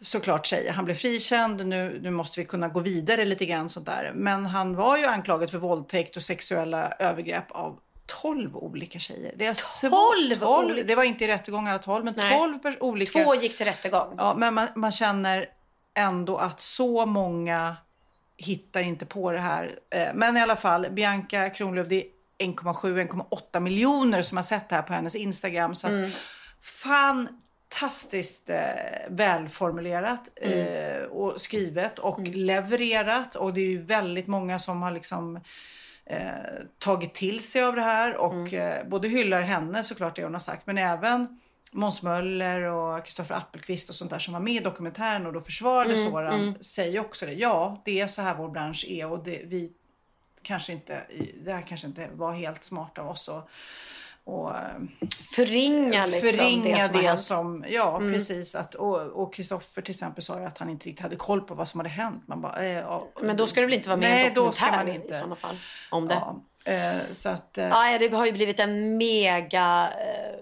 såklart säga. Han blev frikänd, nu, nu måste vi kunna gå vidare lite grann sånt där. Men han var ju anklagad för våldtäkt och sexuella övergrepp av 12 olika tjejer. Det är svårt. 12 12 olika- Det var inte i rättegång alla 12, men Nej. 12 pers- olika. Två gick till rättegång. Ja, men man, man känner ändå att så många hittar inte på det här. Eh, Men i alla fall, Bianca Kronlöf, det är 1,7-1,8 miljoner som har sett det här på hennes Instagram. Så Mm. fantastiskt eh, välformulerat eh, och skrivet och levererat. Och det är ju väldigt många som har liksom eh, tagit till sig av det här och eh, både hyllar henne såklart det hon har sagt men även Måns Möller och Kristoffer Appelqvist och sånt där som var med i dokumentären och då försvarade Mm, Soran mm. säger också det. Ja, det är så här vår bransch är och det, vi kanske inte, det här kanske inte var helt smart av oss att och, Förringa liksom förringa det som det som, ja Mm. precis. Att, och och Kristoffer till exempel sa ju att han inte riktigt hade koll på vad som hade hänt. Man bara, eh, ja, Men då ska du väl inte vara med i Nej, en då ska dokumentär inte. i sådana fall? Om det. Ja, eh, så att, eh, Ja, det har ju blivit en mega, eh,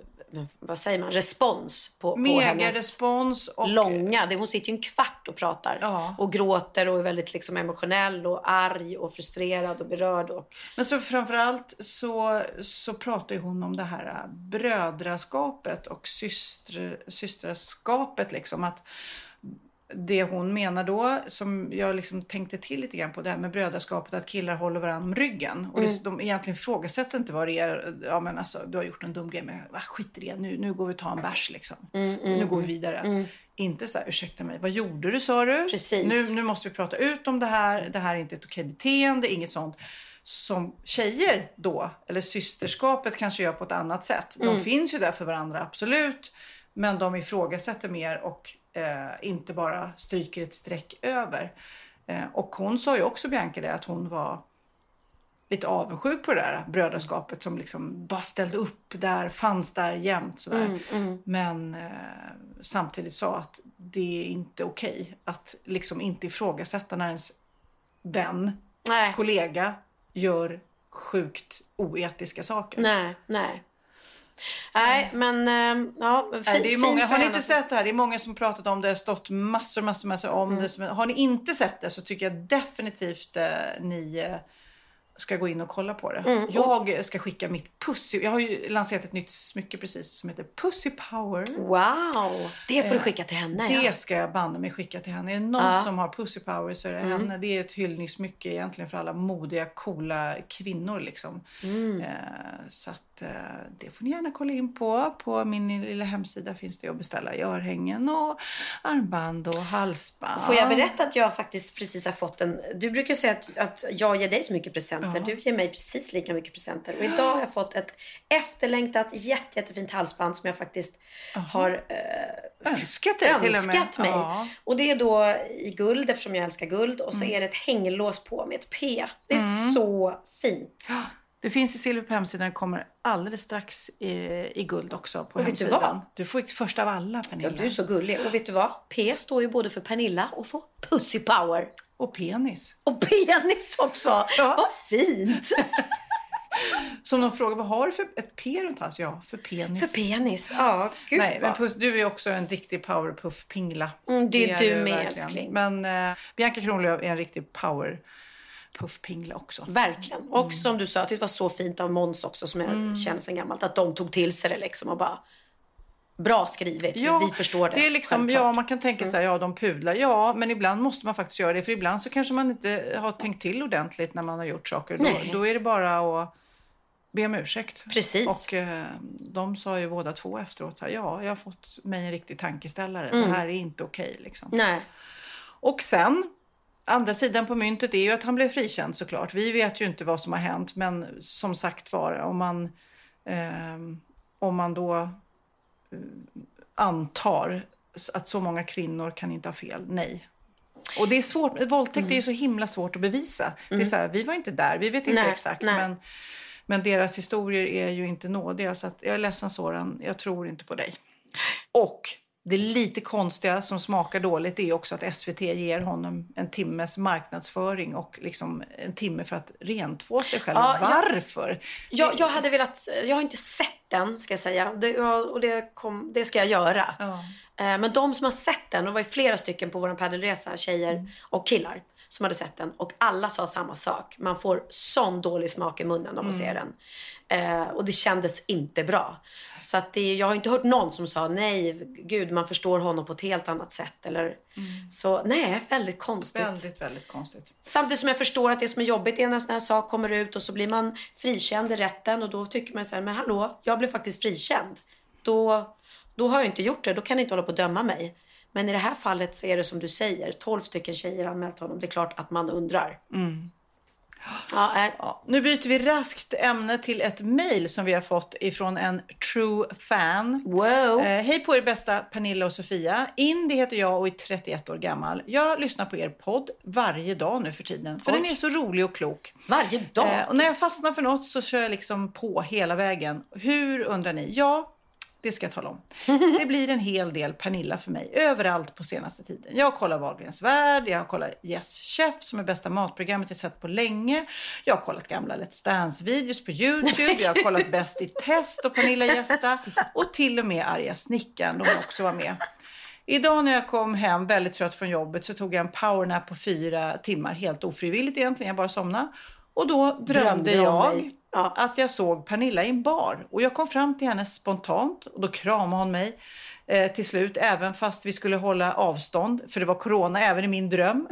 vad säger man, respons på, på hennes respons och- långa. Det, hon sitter ju en kvart och pratar och gråter och är väldigt liksom emotionell och arg och frustrerad och berörd. Och, Men så framförallt så, så pratar hon om det här äh, brödraskapet och syster, systraskapet. Liksom, att det hon menar då, som jag liksom tänkte till lite grann på, det här med brödraskapet, att killar håller varandra om ryggen. Och Mm. de egentligen ifrågasätter inte vad det är. Ja men alltså, du har gjort en dum grej, men ah, skit i det. Nu, nu går vi och tar en bärs liksom. Mm, mm, nu går vi mm. vidare. Mm. Inte så här, ursäkta mig, vad gjorde du sa du? Precis. Nu, nu måste vi prata ut om det här. Det här är inte ett okej beteende, inget sånt. Som tjejer då, eller systerskapet kanske gör på ett annat sätt. De Mm. finns ju där för varandra, absolut. Men de ifrågasätter mer och inte bara stryker ett streck över. Eh, och hon sa ju också, Bianca, det, att hon var lite avundsjuk på det där brödraskapet som liksom bara ställde upp där, fanns där jämt sådär. Mm, mm. Men eh, samtidigt sa att det är inte okej att liksom inte ifrågasätta när ens vän Nej. kollega gör sjukt oetiska saker. Nej, nej. Nej, men eh, ja, fi, Nej, det är fint många, har ni inte sett det här? Det är många som pratat om det, har stått massor, massor, massor om Mm. det. Har ni inte sett det så tycker jag definitivt eh, ni eh, ska gå in och kolla på det. Mm, Jag ska skicka mitt Pussy. Jag har ju lanserat ett nytt smycke precis som heter Pussy Power. Wow, det får du Eh, skicka till henne. Det ja. ska jag banne mig skicka till henne. Är det någon Ja. som har Pussy Power så är det Mm. henne. Det är ett hyllningssmycke egentligen för alla modiga, coola kvinnor liksom. Mm. Eh, så att eh, det får ni gärna kolla in på. På min lilla hemsida finns det att beställa örhängen och armband och halsband. Får jag berätta att jag faktiskt precis har fått en... Du brukar säga att, att jag ger dig så mycket presenter. Ja. Du ger mig precis lika mycket presenter. Och idag har jag fått ett efterlängtat jätte, jättefint halsband som jag faktiskt har eh, Önskat dig önskat mig. Ja. Och det är då i guld eftersom jag älskar guld. Och så Mm. är det ett hänglås på med ett P. Det är Mm. så fint. Det finns i silver på hemsidan. Det kommer alldeles strax i, i guld också på Och vet du hemsidan. vad? Du får först av alla Pernilla. Ja, du är så gullig. Och vet du vad? P står ju både för Pernilla och för Pussy Power. Och penis. Och penis också. Vad fint! Som de frågar, vad har du för ett P runt halsen? Ja, för penis. För penis, ja. Gud Nej, men puss, du är också en riktig powerpuff-pingla. Mm, det är du med, verkligen. älskling. Men eh, Bianca Kronlöf är en riktig powerpuff-pingla också. Verkligen. Och som du sa, det var så fint av Måns också som jag Mm. känner sedan gammalt. Att de tog till sig det liksom och bara Bra skrivet, Ja, vi förstår det. Det är liksom, självklart. Mm. ja, man kan tänka sig, ja de pudlar. Ja, men ibland måste man faktiskt göra det. För ibland så kanske man inte har tänkt till ordentligt när man har gjort saker. Då, då är det bara att be om ursäkt. Precis. Och eh, de sa ju båda två efteråt så här, ja, jag har fått mig en riktig tankeställare. Mm. Det här är inte okej liksom. Nej. Och sen, andra sidan på myntet är ju att han blev frikänd såklart. Vi vet ju inte vad som har hänt, men som sagt var, om man, ehm, om man då eh, antar att så många kvinnor kan inte ha fel, nej. Och det är svårt, våldtäkt är ju så himla svårt att bevisa. Det är Mm. så här, vi var inte där, vi vet inte Nej, exakt, nej. men, men deras historier är ju inte nådiga. Så att jag är ledsen Soran, jag tror inte på dig. Och det lite konstiga som smakar dåligt är också att SVT ger honom en timmes marknadsföring och liksom en timme för att rentvå sig själv. Ja, Varför? Jag, jag hade velat, jag har inte sett den ska jag säga. Det, och det, kom, det ska jag göra. Ja. Eh, Men de som har sett den, och det var ju flera stycken på vår paddelresa, tjejer Mm. och killar som hade sett den. Och alla sa samma sak. Man får sån dålig smak i munnen att se Mm. den. Eh, och det kändes inte bra. Så att det, jag har inte hört någon som sa nej, gud man förstår honom på ett helt annat sätt. Eller, Så nej, väldigt konstigt. Mm. Väldigt, väldigt konstigt. Samtidigt som jag förstår att det som är jobbigt är när en sån här sak kommer ut och så blir man frikänd i rätten och då tycker man så här, men hallå, jag blev faktiskt frikänd. Då, då har jag inte gjort det, då kan ni inte hålla på att döma mig. Men i det här fallet så är det som du säger, 12 stycken tjejer anmält honom. Det är klart att man undrar. Mm. Ja, äh, Ja, nu byter vi raskt ämne till ett mejl som vi har fått ifrån en true fan. Wow. Eh, Hej på er bästa Pernilla och Sofia. Indy heter jag och är 31 år gammal. Jag lyssnar på er podd varje dag nu för tiden. För Oj. den är så rolig och klok. Varje dag? Eh, och när jag fastnar för något så kör jag liksom på hela vägen. Hur undrar ni? Ja, det ska jag tala om. Det blir en hel del Pernilla för mig överallt på senaste tiden. Jag kollar Wahlgrens värld, jag har kollat Yes Chef som är bästa matprogrammet jag sett på länge. Jag har kollat gamla Let's Dance-videos på YouTube, jag har kollat Bäst i test och Pernilla gästa och till och med Arga snickaren, de också var med. Idag när jag kom hem väldigt trött från jobbet så tog jag en powernap på fyra timmar, helt ofrivilligt egentligen, jag bara somnade. Och då drömde, Drömde jag mig. Att jag såg Pernilla i en bar. Och jag kom fram till henne spontant och då kramade hon mig eh, till slut, även fast vi skulle hålla avstånd, för det var corona även i min dröm.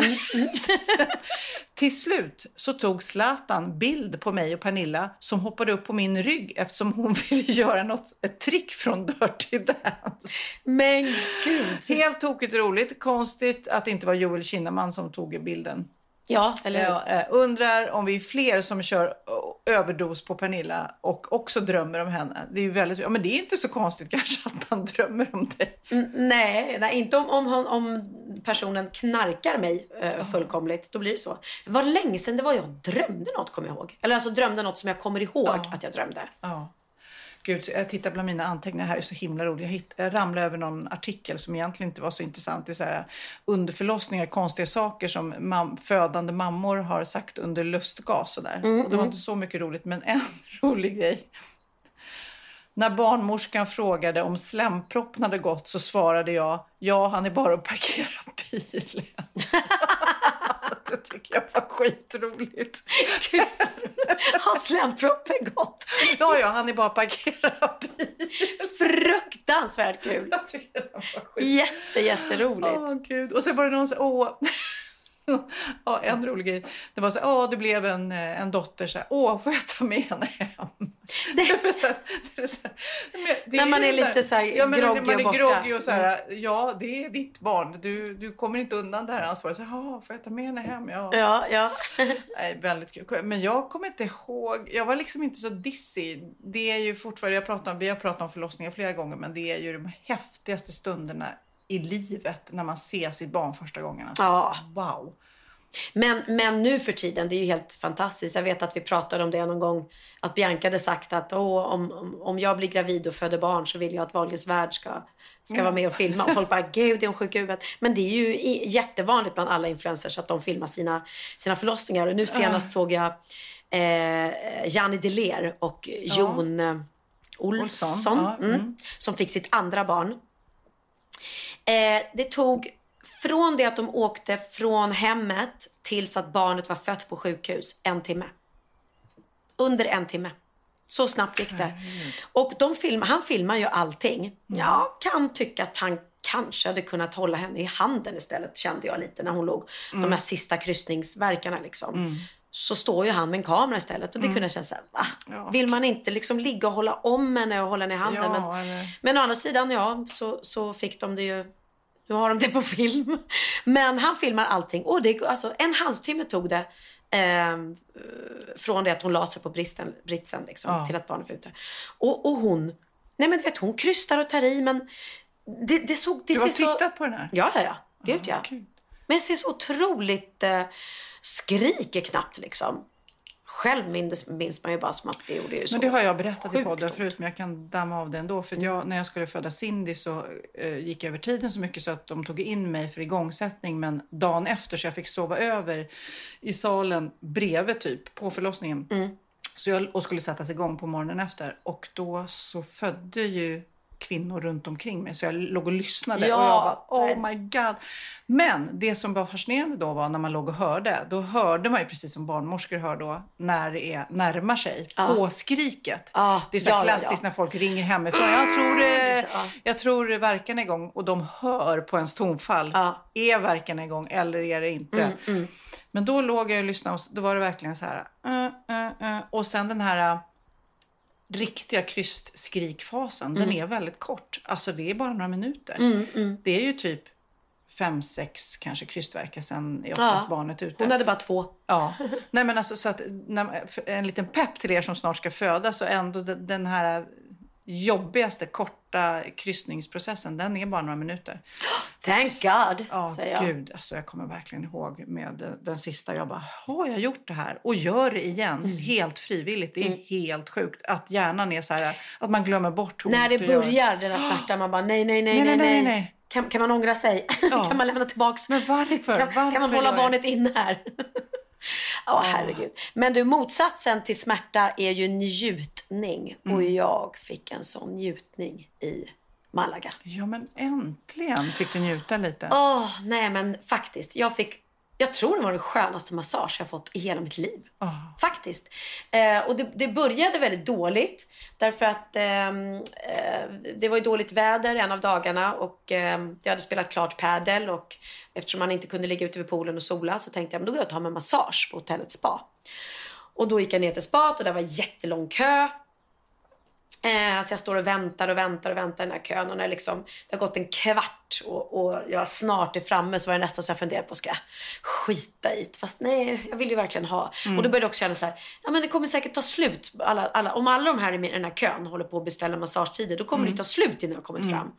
till slut så tog Zlatan bild på mig och Pernilla som hoppade upp på min rygg eftersom hon ville göra något, ett trick från Dirty Dance. Men gud. Helt tokigt roligt. Konstigt att det inte var Joel Kinnaman som tog bilden. Ja, eller hur? Jag eh, undrar om vi är fler som kör överdos på Pernilla och också drömmer om henne. Det är ju väldigt, ja, men det är inte så konstigt kanske att man drömmer om dig. Mm, Nej, nej inte om, om, om personen knarkar mig eh, fullkomligt. Då blir det så. Det var länge sedan det var jag drömde något, kommer jag ihåg. Eller alltså drömde något som jag kommer ihåg att jag drömde. Ja. Gud, jag tittar bland mina anteckningar här, är så himla roligt. Jag, hitt, jag ramlade över någon artikel som egentligen inte var så intressant. Det är så här, under förlossningar, konstiga saker som mam, födande mammor har sagt under lustgas. Och, där. Mm, och det var mm. inte så mycket roligt, men en rolig grej. När barnmorskan frågade om slemproppen hade gått så svarade jag ja, han är bara att parkera bilen. det tycker jag var skitroligt. Har slemproppen gått? Ja, ja, han är bara parkera bilen. Fruktansvärt kul. Jag tycker det var skit. Jätte, jätteroligt. Åh, gud. Och så var det någon som åh. ja, en rolig grej. Det var så åh, det blev en, eh, en dotter så här, åh, får jag ta med henne hem? Det, här, det så här, det När man är lite så här ja, men groggy man är groggy och så här, ja, det är ditt barn. Du, du kommer inte undan det här ansvaret. Så, får jag ta med henne hem? Ja. Ja, ja. Nej, väldigt kul. Men jag kommer inte ihåg. Jag var liksom inte så dissig. Det är ju fortfarande, jag pratar om, vi har pratat om förlossningar flera gånger, men det är ju de häftigaste stunderna i livet när man ser sitt barn första gången. Alltså, Ja. Wow. Men, men nu för tiden, det är ju helt fantastiskt. Jag vet att vi pratade om det någon gång. Att Bianca hade sagt att Åh, om, om, jag blir gravid och föder barn så vill jag att Wahlgrens värld ska, ska Ja. vara med och filma. Och folk bara, gud är hon sjuk i huvudet? Men det är ju jättevanligt bland alla influencers att de filmar sina, sina förlossningar. Och nu senast såg jag eh, Janni Deler och Jon eh, Olsson, Olsson, ja, mm, mm. som fick sitt andra barn. Eh, det tog från det att de åkte från hemmet tills att barnet var fött på sjukhus en timme. Under en timme. Så snabbt gick det. Och de film, han filmar ju allting. Jag kan tycka att han kanske hade kunnat hålla henne i handen istället, kände jag lite när hon låg. De Mm. här sista kryssningsverkarna liksom. Mm. Så står ju han med en kamera istället. Och det Mm. kunde jag känna såhär, va? Ja. Vill man inte liksom ligga och hålla om henne och hålla henne i handen? Ja, men, eller- men å andra sidan, ja, så, så fick de det ju nu har de det på film. Men han filmar allting. Och det, alltså, en halvtimme tog det eh, från det att hon la sig på bristen, britsen liksom, Ja. till att barnet var ute. Och, och hon, nej men vet, hon krystar och tar i men det, det såg... Det Du har ser så- tittat på den här? Ja, ja, ja. Gud ja. Men det ser så otroligt, eh, skriker knappt liksom. Själv minns, minns man ju bara som att det gjorde ju så Men det har jag berättat i podden förut, men jag kan damma av det ändå. För jag, när jag skulle föda Cindy så eh, gick jag över tiden så mycket så att de tog in mig för igångsättning. Men dagen efter så jag fick sova över i salen bredvid typ på förlossningen. Mm. Så jag, och skulle sättas igång på morgonen efter. Och då så födde ju kvinnor runt omkring mig. Så jag låg och lyssnade Ja. och jag bara oh my god. Men det som var fascinerande då var när man låg och hörde. Då hörde man ju precis som barnmorskor hör då när det är, närmar sig. Ja. På skriket. Ja, Det är så ja, klassiskt ja. när folk ringer hemifrån. Jag tror, eh, Ja. jag tror verkan är igång och de hör på ens tonfall. Är verkan igång eller är det inte? Mm, mm. Men då låg jag och lyssnade och då var det verkligen så här. Uh, uh, uh. Och sen den här riktiga krystskrikfasen. Den Mm. är väldigt kort. Alltså det är bara några minuter. Mm, mm. Det är ju typ fem, sex kanske krystverkar sen är oftast Ja. barnet ute. Hon hade bara två. Ja, nej men alltså så att när, en liten pepp till er som snart ska föda så ändå den- den här jobbigaste korta kryssningsprocessen, den är bara några minuter. Thank God, Ja, säger jag. gud. Alltså jag kommer verkligen ihåg med den, sista. Jag bara, har jag gjort det här? Och gör det igen, Mm. helt frivilligt. Det är helt sjukt att hjärnan är så här, att man glömmer bort När det börjar, den där smärtan, man bara nej, nej, nej, nej, nej. nej. Kan, kan man ångra sig? kan man lämna tillbaks? Men varför? Kan, varför kan man hålla jag- barnet inne här? Ja, herregud. Men du, motsatsen till smärta är ju njutning. Och Mm. jag fick en sån njutning i Malaga. Ja, men äntligen fick du njuta lite. Åh, nej men faktiskt. Jag fick, jag tror det var den skönaste massage jag fått i hela mitt liv. Faktiskt. Eh, och det, det började väldigt dåligt. Därför att ehm, eh, det var dåligt väder en av dagarna och ehm, jag hade spelat klart padel och eftersom man inte kunde ligga ute vid poolen och sola så tänkte jag men då går jag och tar mig en massage på hotellets spa. Och då gick jag ner till spat och det var jättelång kö. Eh, så jag står och väntar och väntar och väntar i den här kön och när liksom, det har gått en kvart och, och jag snart är framme så var det nästan så jag funderade på ska jag skita i det? Fast nej, jag vill ju verkligen ha. Mm. Och då började jag också känna så här, ja men det kommer säkert ta slut. Alla, alla, om alla de här i den här kön håller på att beställa massagetider då kommer Mm. det ta slut innan jag har kommit Mm. fram.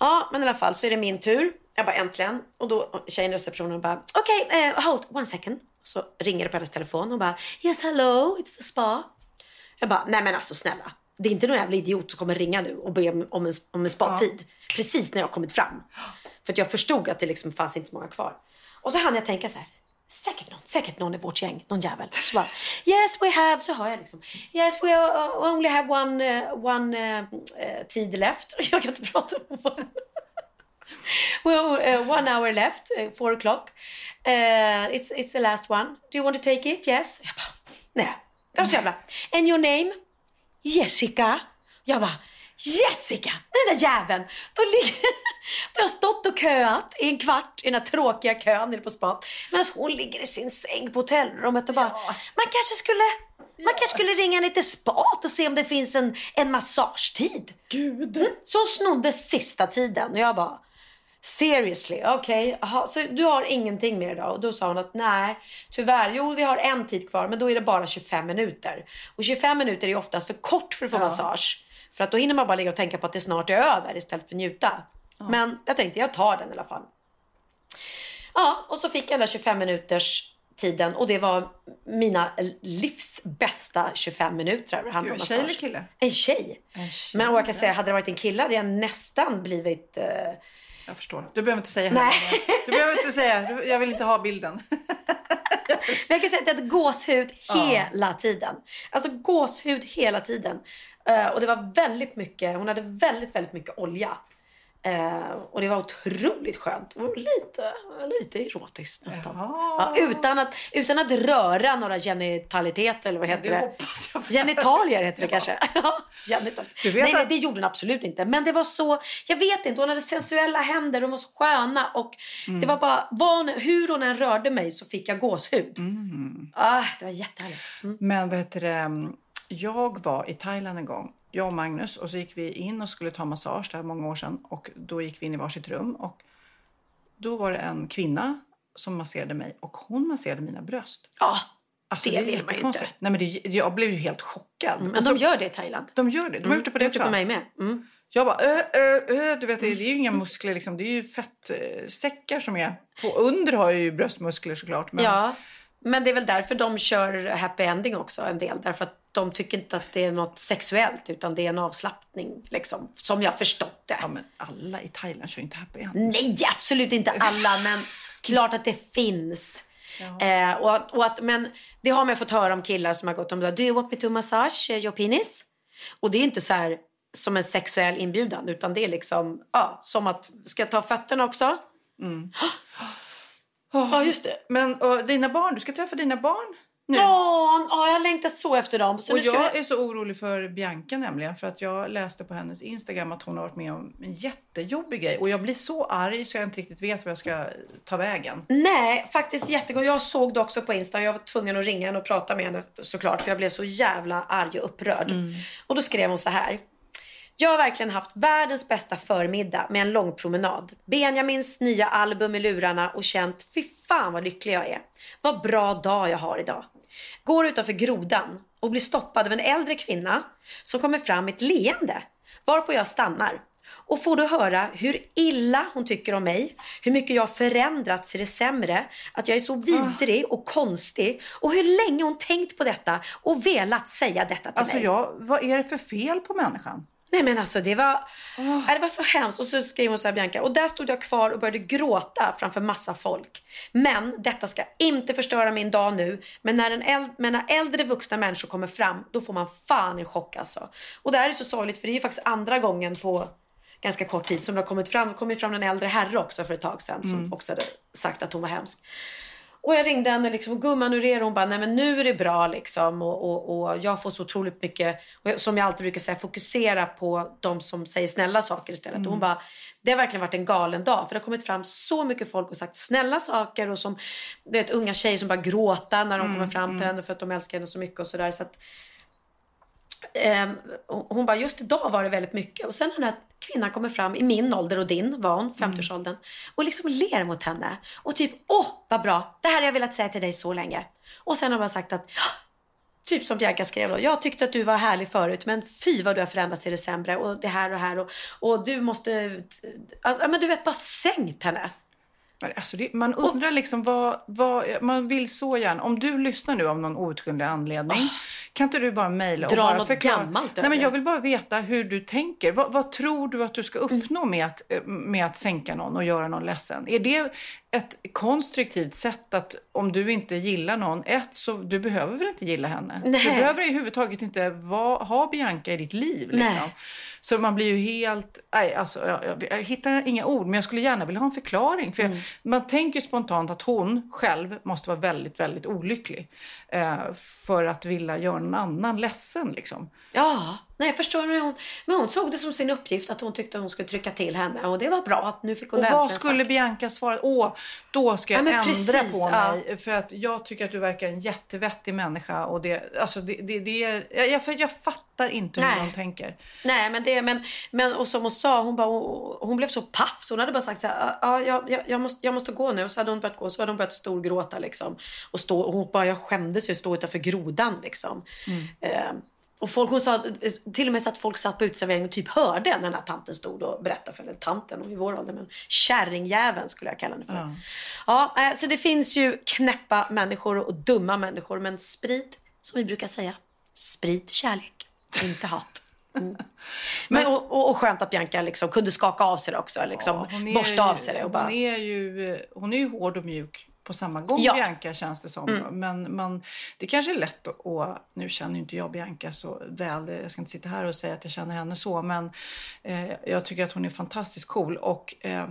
Ja, men i alla fall så är det min tur. Jag bara äntligen. Och då tjejen i receptionen bara, okej, eh, hold one second. Så ringer det på hennes telefon och bara, yes hello, it's the spa. Jag bara, nej men alltså snälla. Det är inte någon jävla idiot som kommer ringa nu och be om, om en, om en spattid. Precis när jag kommit fram. För att jag förstod att det liksom fanns inte så många kvar. Och så hann jag tänka så här. Säkert någon, säkert någon i vårt gäng, någon jävel. Så bara, yes we have, så hör jag liksom. Yes we uh, only have one, uh, one uh, uh, tid left. Jag kan inte prata. well, uh, one hour left, uh, four o'clock. Uh, it's, it's the last one. Do you want to take it? Yes. Jag bara, nej. Det var så jävla. And your name? Jessica. Jag bara, Jessica, den där jäveln. Då ligger... Du har stått och köat i en kvart i den här tråkiga kön nere på spat. Medan hon ligger i sin säng på hotellrummet och bara, man kanske skulle man kanske skulle ringa lite spat och se om det finns en, en massagetid. Gud. Mm. Så hon snodde sista tiden och jag bara, seriously, okej, okay. så du har ingenting mer idag? Och då sa hon att nej, tyvärr, jo vi har en tid kvar men då är det bara 25 minuter. Och 25 minuter är oftast för kort för att få Ja. massage. För att då hinner man bara ligga och tänka på att det snart är över istället för njuta. Men jag tänkte jag tar den i alla fall. Ja, och så fick jag den där 25 minuters tiden och det var mina livs bästa 25 minuter. Det handlade om Gud, tjej eller massage. kille? En tjej. Men och jag kan säga, hade det varit en kille hade jag nästan blivit... Eh... Jag förstår. Du behöver inte säga Nej. Du behöver inte säga. Jag vill inte ha bilden. Men jag kan säga att jag hade gåshud hela tiden. Alltså gåshud hela tiden. Eh, och det var väldigt mycket, hon hade väldigt, väldigt mycket olja. Eh, och det var otroligt skönt. Och lite, lite erotiskt nästan. Ja, utan, att, utan att röra några genitaliteter eller vad heter det det? Genitalier heter det kanske. Nej, nej, det gjorde hon absolut inte. Men det var så, jag vet inte, hon hade sensuella händer, de var så sköna. Och Mm. det var bara, vad hon, hur hon än rörde mig så fick jag gåshud. Mm. Ah, det var jättehärligt. Mm. Men vad heter det? Jag var i Thailand en gång, jag och Magnus, och så gick vi in och skulle ta massage, det här många år sedan. Och då gick vi in i varsitt rum och då var det en kvinna som masserade mig och hon masserade mina bröst. Ja, Alltså, det är vill man ju inte. Nej, men det, jag blev ju helt chockad. Men Och de gör det i Thailand. De gör det. De har gjort det på de det det också. på mig med. Mm. Jag bara, ö, ö, ö, du vet, det det är ju inga muskler liksom. Det är ju fettsäckar som är på. Under har jag ju bröstmuskler såklart. Men Ja, men det är väl därför de kör happy ending också en del. Därför att de tycker inte att det är något sexuellt utan det är en avslappning liksom. Som jag förstått det. Ja, men alla i Thailand kör inte happy end. Nej, absolut inte alla, men klart att det finns. Eh, och, att- och att, men det har man fått höra om killar som har gått om det. Do you want me to massage your penis? Och det är inte så här som en sexuell inbjudan utan det är liksom, ja, som att, ska jag ta fötterna också? Ja, just det. Men och, dina barn, du ska träffa dina barn nu. Ja, ja, jag har längtat så efter dem. Så och jag vi... är så orolig för Bianca nämligen. För att jag läste på hennes Instagram att hon har varit med om en jättejobbig grej. Och jag blir så arg så jag inte riktigt vet vad jag ska ta vägen. Nej, faktiskt jättegott. Jag såg det också på Insta. Jag var tvungen att ringa henne och prata med henne såklart. För jag blev så jävla arg och upprörd. Och då skrev hon så här. Jag har verkligen haft världens bästa förmiddag med en lång promenad. Benjamins nya album i lurarna och känt fy fan vad lycklig jag är. Vad bra dag jag har idag. Går utanför grodan och blir stoppad av en äldre kvinna som kommer fram med ett leende. Varpå jag stannar och får då höra hur illa hon tycker om mig, hur mycket jag har förändrats till det sämre, att jag är så vidrig och konstig och hur länge hon tänkt på detta och velat säga detta till Alltså mig. jag, vad är det för fel på människan? Nej men alltså det var, Nej, det var så hemskt. Och så skrev hon så här Bianca. Och där stod jag kvar och började gråta framför massa folk. Men detta ska inte förstöra min dag nu. Men när, en äld, men när äldre vuxna människor kommer fram, då får man fan en chock alltså. Och det här är så sorgligt för det är ju faktiskt andra gången på ganska kort tid som det har kommit fram. Det kom ju fram en äldre herre också för ett tag sedan som Mm. också hade sagt att hon var hemsk. Och jag ringde henne liksom, gumman hur är det? Hon bara, nej men nu är det bra liksom. Och, och, och jag får så otroligt mycket, och jag- som jag alltid brukar säga, fokusera på de som säger snälla saker istället. Mm. Och hon bara, det har verkligen varit en galen dag. För det har kommit fram så mycket folk och sagt snälla saker. Och som, du vet, unga tjejer som bara gråta när de Mm, kommer fram till henne för att de älskar henne så mycket och sådär. Så att, och hon bara, just idag var det väldigt mycket. Och sen när den här kvinnan kommer fram, i min ålder och din var hon, 50-årsåldern. Och liksom ler mot henne. Och typ, åh vad bra, det här har jag velat säga till dig så länge. Och sen har man sagt att, "Ja." typ som Bianca skrev då, jag tyckte att du var härlig förut men fy vad du har förändrats till det sämre. Och det här och här och, och du måste, alltså, men du vet bara sänkt henne. Alltså det, man undrar liksom vad, vad, man vill så gärna, om du lyssnar nu av någon outgrundlig anledning, kan inte du bara mejla och Dra bara något förklara? gammalt Nej men jag vill bara veta hur du tänker. Vad, vad tror du att du ska Mm. uppnå med att, eh, med att sänka någon och göra någon ledsen? Är det ett konstruktivt sätt att om du inte gillar någon, ett, så du behöver väl inte gilla henne? Nej. Du behöver överhuvudtaget inte va, ha Bianca i ditt liv. Liksom. Så man blir ju helt... Nej, alltså, jag, jag, jag hittar inga ord, men jag skulle gärna vilja ha en förklaring. För Mm. jag, man tänker spontant att hon själv måste vara väldigt, väldigt olycklig eh, för att vilja göra någon annan ledsen. Liksom. Ja, nej jag förstår. Men hon, men hon såg det som sin uppgift att hon tyckte att hon skulle trycka till henne. Och det var bra att nu fick hon Och det vad skulle sagt. Bianca svara? Åh, då ska jag Ja, ändra precis, på ja. mig. För att jag tycker att du verkar en jättevettig människa. Och det, alltså det, det, det är, jag, jag, för jag fattar inte hur Nej. de tänker. Nej, men det, men, men och som hon sa, hon, bara, hon, hon blev så paff så hon hade bara sagt så här, ja, jag, jag, måste, jag måste gå nu. Och så hade hon börjat gå, så hade hon börjat storgråta liksom. Och, stå, och hon bara, jag skämdes ju att stå utanför grodan liksom. Eh, och folk, sa till och med så att folk satt på utserveringen och typ hörde när den här tanten stod och berättade för henne. Tanten, och i vår ålder, men kärringjäveln skulle jag kalla henne för. Ja. eh, så det finns ju knäppa människor och dumma människor. Men sprit, som vi brukar säga, sprit kärlek, inte hat. Mm. Men, och, och, och skönt att Bianca liksom kunde skaka av sig det också. Liksom, Ja, borsta ju- av sig det och bara... Hon är, ju, hon är ju hård och mjuk på samma gång, Ja. Bianca, känns det som. Mm. Men man, det kanske är lätt att... Och, nu känner inte jag Bianca så väl. Jag ska inte sitta här och säga att jag känner henne så. Men eh, jag tycker att hon är fantastiskt cool. Och eh,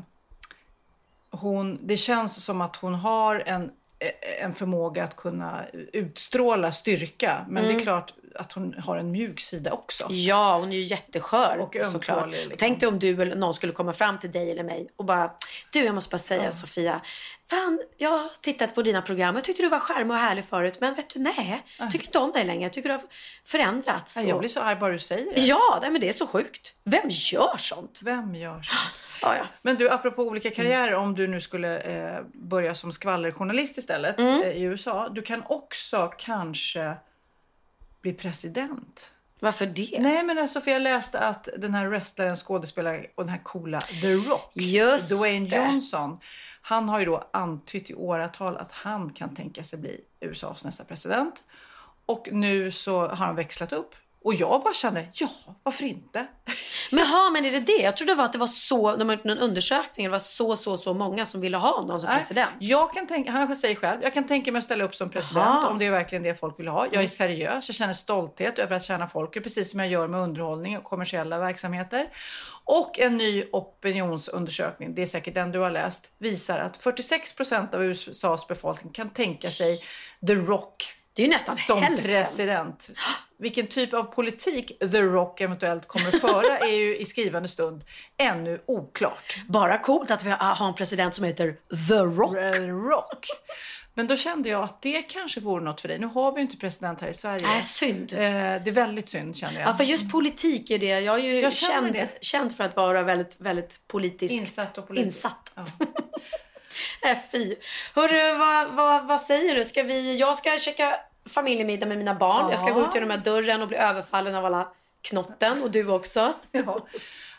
hon, det känns som att hon har en, eh, en förmåga att kunna utstråla styrka. Men det är Mm. klart att hon har en mjuk sida också. Ja, hon är ju jätteskör Och såklart. liksom. Tänk dig om du eller någon skulle komma fram till dig eller mig och bara Du, jag måste bara säga Sofia. Fan, jag har tittat på dina program. Jag tyckte du var charmig och härlig förut. Men vet du, nej. Jag tycker inte om dig längre. Jag tycker du har förändrats. Ja, Jag blir så arg bara du säger det. Ja, nej, men det är så sjukt. Vem gör sånt? Vem gör så? Ja, ja. Men du, apropå olika karriärer, om du nu skulle eh, börja som skvallerjournalist istället Mm. eh, i USA. Du kan också kanske bli president. Varför det? Nej, men alltså, för jag läste att den här wrestlaren, skådespelaren och den här coola The Rock, Just Dwayne det. Johnson. Han har ju då antytt i åratal att han kan tänka sig bli USAs nästa president. Och nu så har han växlat upp. Och jag bara kände, ja, varför inte? Men, ha, men är det det? Jag trodde det var att det var så, de har gjort någon undersökning, det var så, så, så många som ville ha någon som Nej, president. Jag kan tänka, han säger själv, jag kan tänka mig att ställa upp som president Aha. om det är verkligen det folk vill ha. Jag är seriös, jag känner stolthet över att tjäna folket, precis som jag gör med underhållning och kommersiella verksamheter. Och en ny opinionsundersökning, det är säkert den du har läst, visar att 46 procent av USAs befolkning kan tänka sig The Rock Det är ju nästan som hälften. president. Vilken typ av politik The Rock eventuellt kommer att föra är ju i skrivande stund ännu oklart. Bara coolt att vi har en president som heter The Rock. The Rock. Men då kände jag att det kanske vore något för dig. Nu har vi ju inte president här i Sverige. Nej, synd. Eh, det är väldigt synd känner jag. Ja, för just politik är det. Jag är ju Jag känd, det. känd för att vara väldigt, väldigt politiskt Insatt och politisk. insatt. äh, fy. Hörru, vad, vad, vad säger du? Ska vi, jag ska käka familjemiddag med mina barn. Ja. Jag ska gå ut genom den här dörren och bli överfallen av alla knotten. Och du också. Ja.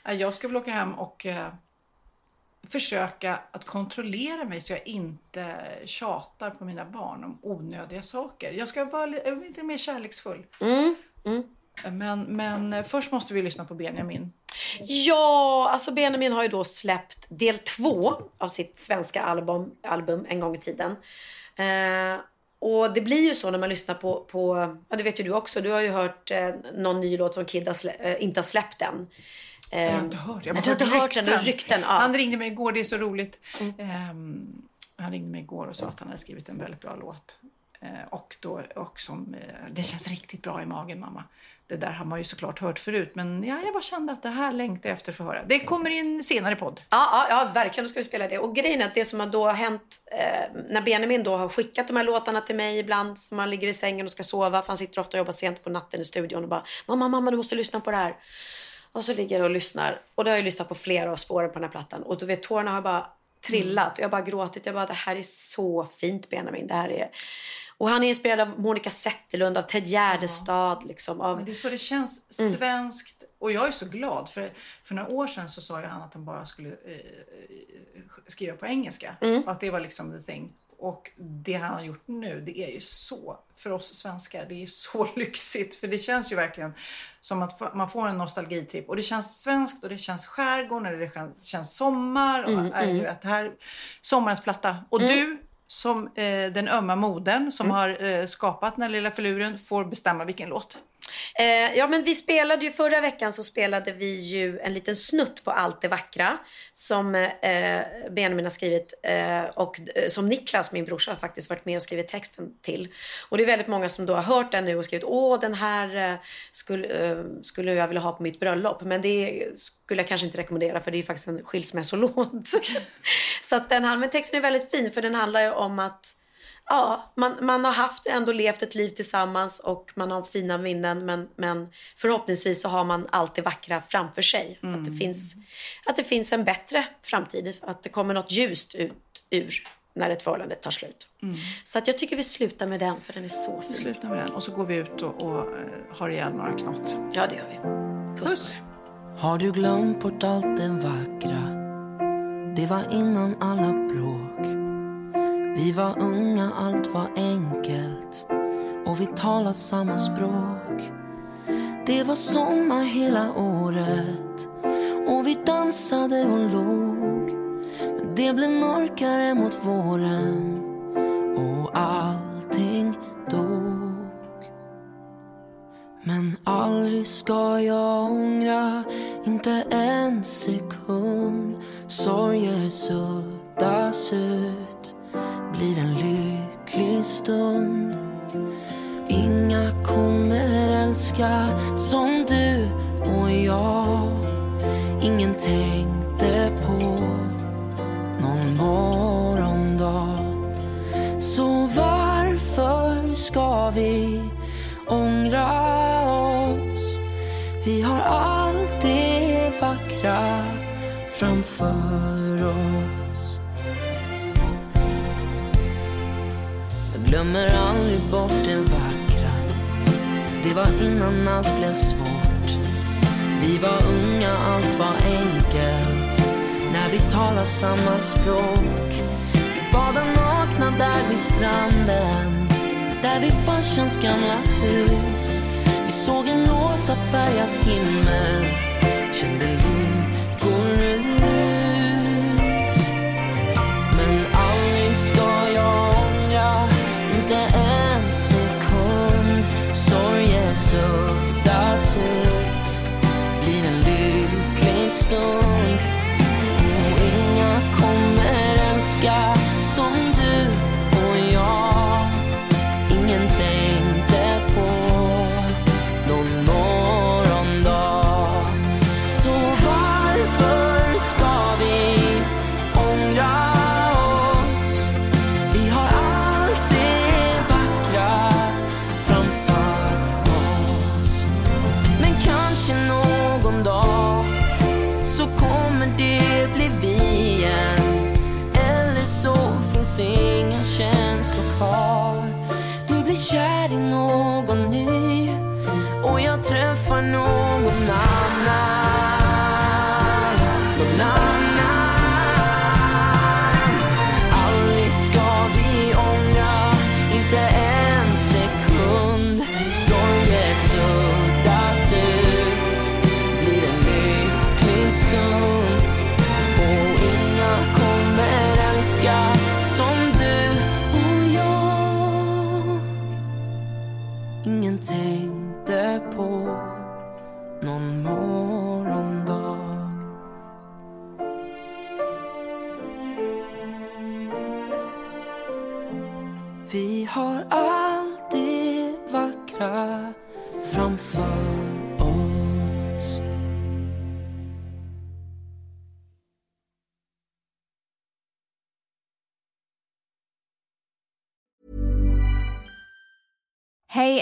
Eh, Jag ska väl åka hem och eh, försöka att kontrollera mig så jag inte tjatar på mina barn om onödiga saker. Jag ska vara li- lite mer kärleksfull. Mm, mm. Men, men eh, först måste vi lyssna på Benjamin. Ja, alltså Benjamin har ju då släppt del två av sitt svenska album, album en gång i tiden. Eh, och det blir ju så när man lyssnar på, på ja det vet ju du också, du har ju hört eh, någon ny låt som Kid har eh, inte har släppt än. Eh, Jag har inte hört. Jag har bara hört hört den, rykten. rykten. Ja. Han ringde mig igår, det är så roligt. Ehm, han ringde mig igår och sa att han hade skrivit en väldigt bra låt. Eh, och då, och som, eh, det känns riktigt bra i magen mamma. Det där har man ju såklart hört förut men ja, jag bara kände att det här längtade jag efter att få höra. Det kommer in senare podd. Ja, ja, ja, verkligen. Då ska vi spela det. Och grejen är att det som har då hänt eh, när Benjamin då har skickat de här låtarna till mig ibland som man ligger i sängen och ska sova för han sitter ofta och jobbar sent på natten i studion och bara mamma, mamma, du måste lyssna på det här. Och så ligger jag och lyssnar och då har jag lyssnat på flera av spåren på den här plattan och du vet tårarna har bara trillat. Och jag har bara gråtit. Jag bara, det här är så fint Benjamin. Det här är... Och han är inspirerad av Monica Zetterlund, av Ted Gärdestad. Liksom, av... Men det är så det känns svenskt. Och jag är så glad. För, för några år sedan så sa ju han att han bara skulle eh, skriva på engelska. Och att det var liksom the thing. Och det han har gjort nu, det är ju så, för oss svenskar, det är så lyxigt. För det känns ju verkligen som att man får en nostalgitripp. Och det känns svenskt och det känns skärgården och det känns, sommar. Och, Mm, är mm. du vet, här, sommarens platta. Och du som eh, den ömma modern som Mm. har eh, skapat den här lilla filuren får bestämma vilken låt. Eh, ja, men vi spelade ju förra veckan så spelade vi ju en liten snutt på Allt det vackra som eh, Benjamin har skrivit eh, och eh, som Niklas, min brorsa, har faktiskt varit med och skrivit texten till. Och det är väldigt många som då har hört den nu och skrivit åh den här eh, skulle, eh, skulle jag vilja ha på mitt bröllop. Men det skulle jag kanske inte rekommendera för det är faktiskt en skilsmässolåt. så att den här, men texten är väldigt fin för den handlar ju om att Ja, man, man har haft ändå levt ett liv tillsammans och man har fina minnen men, men förhoppningsvis så har man allt det vackra framför sig. Att, det finns, att det finns en bättre framtid, att det kommer något ljust ut ur när ett förhållande tar slut. Så att jag tycker vi slutar med den för den är så fin. Sluta med den och så går vi ut och, och eh, har ihjäl några knott. Ja, det gör vi. Puss, er. Har du glömt bort allt det vackra? Det var innan alla bråk. Vi var unga, allt var enkelt och vi talade samma språk. Det var sommar hela året och vi dansade och låg. Men det blev mörkare mot våren och allting dog. Men aldrig ska jag ångra, inte en sekund. Sorger suddas ut, blir en lycklig stund. Inga kommer älska som du och jag. Ingen tänkte på någon morgondag. Så varför ska vi ångra oss? Vi har allt det vackra framför glömmer aldrig bort det vackra. Det var innan allt blev svårt. Vi var unga, allt var enkelt. När vi talade samma språk. Vi badade nakna där vid stranden. Där vid farsans gamla hus. Vi såg en rosa färgad himmel. Kände lyckorus. Men aldrig ska jag inte en sekund. Sorger suddas ut, blir en lycklig stund.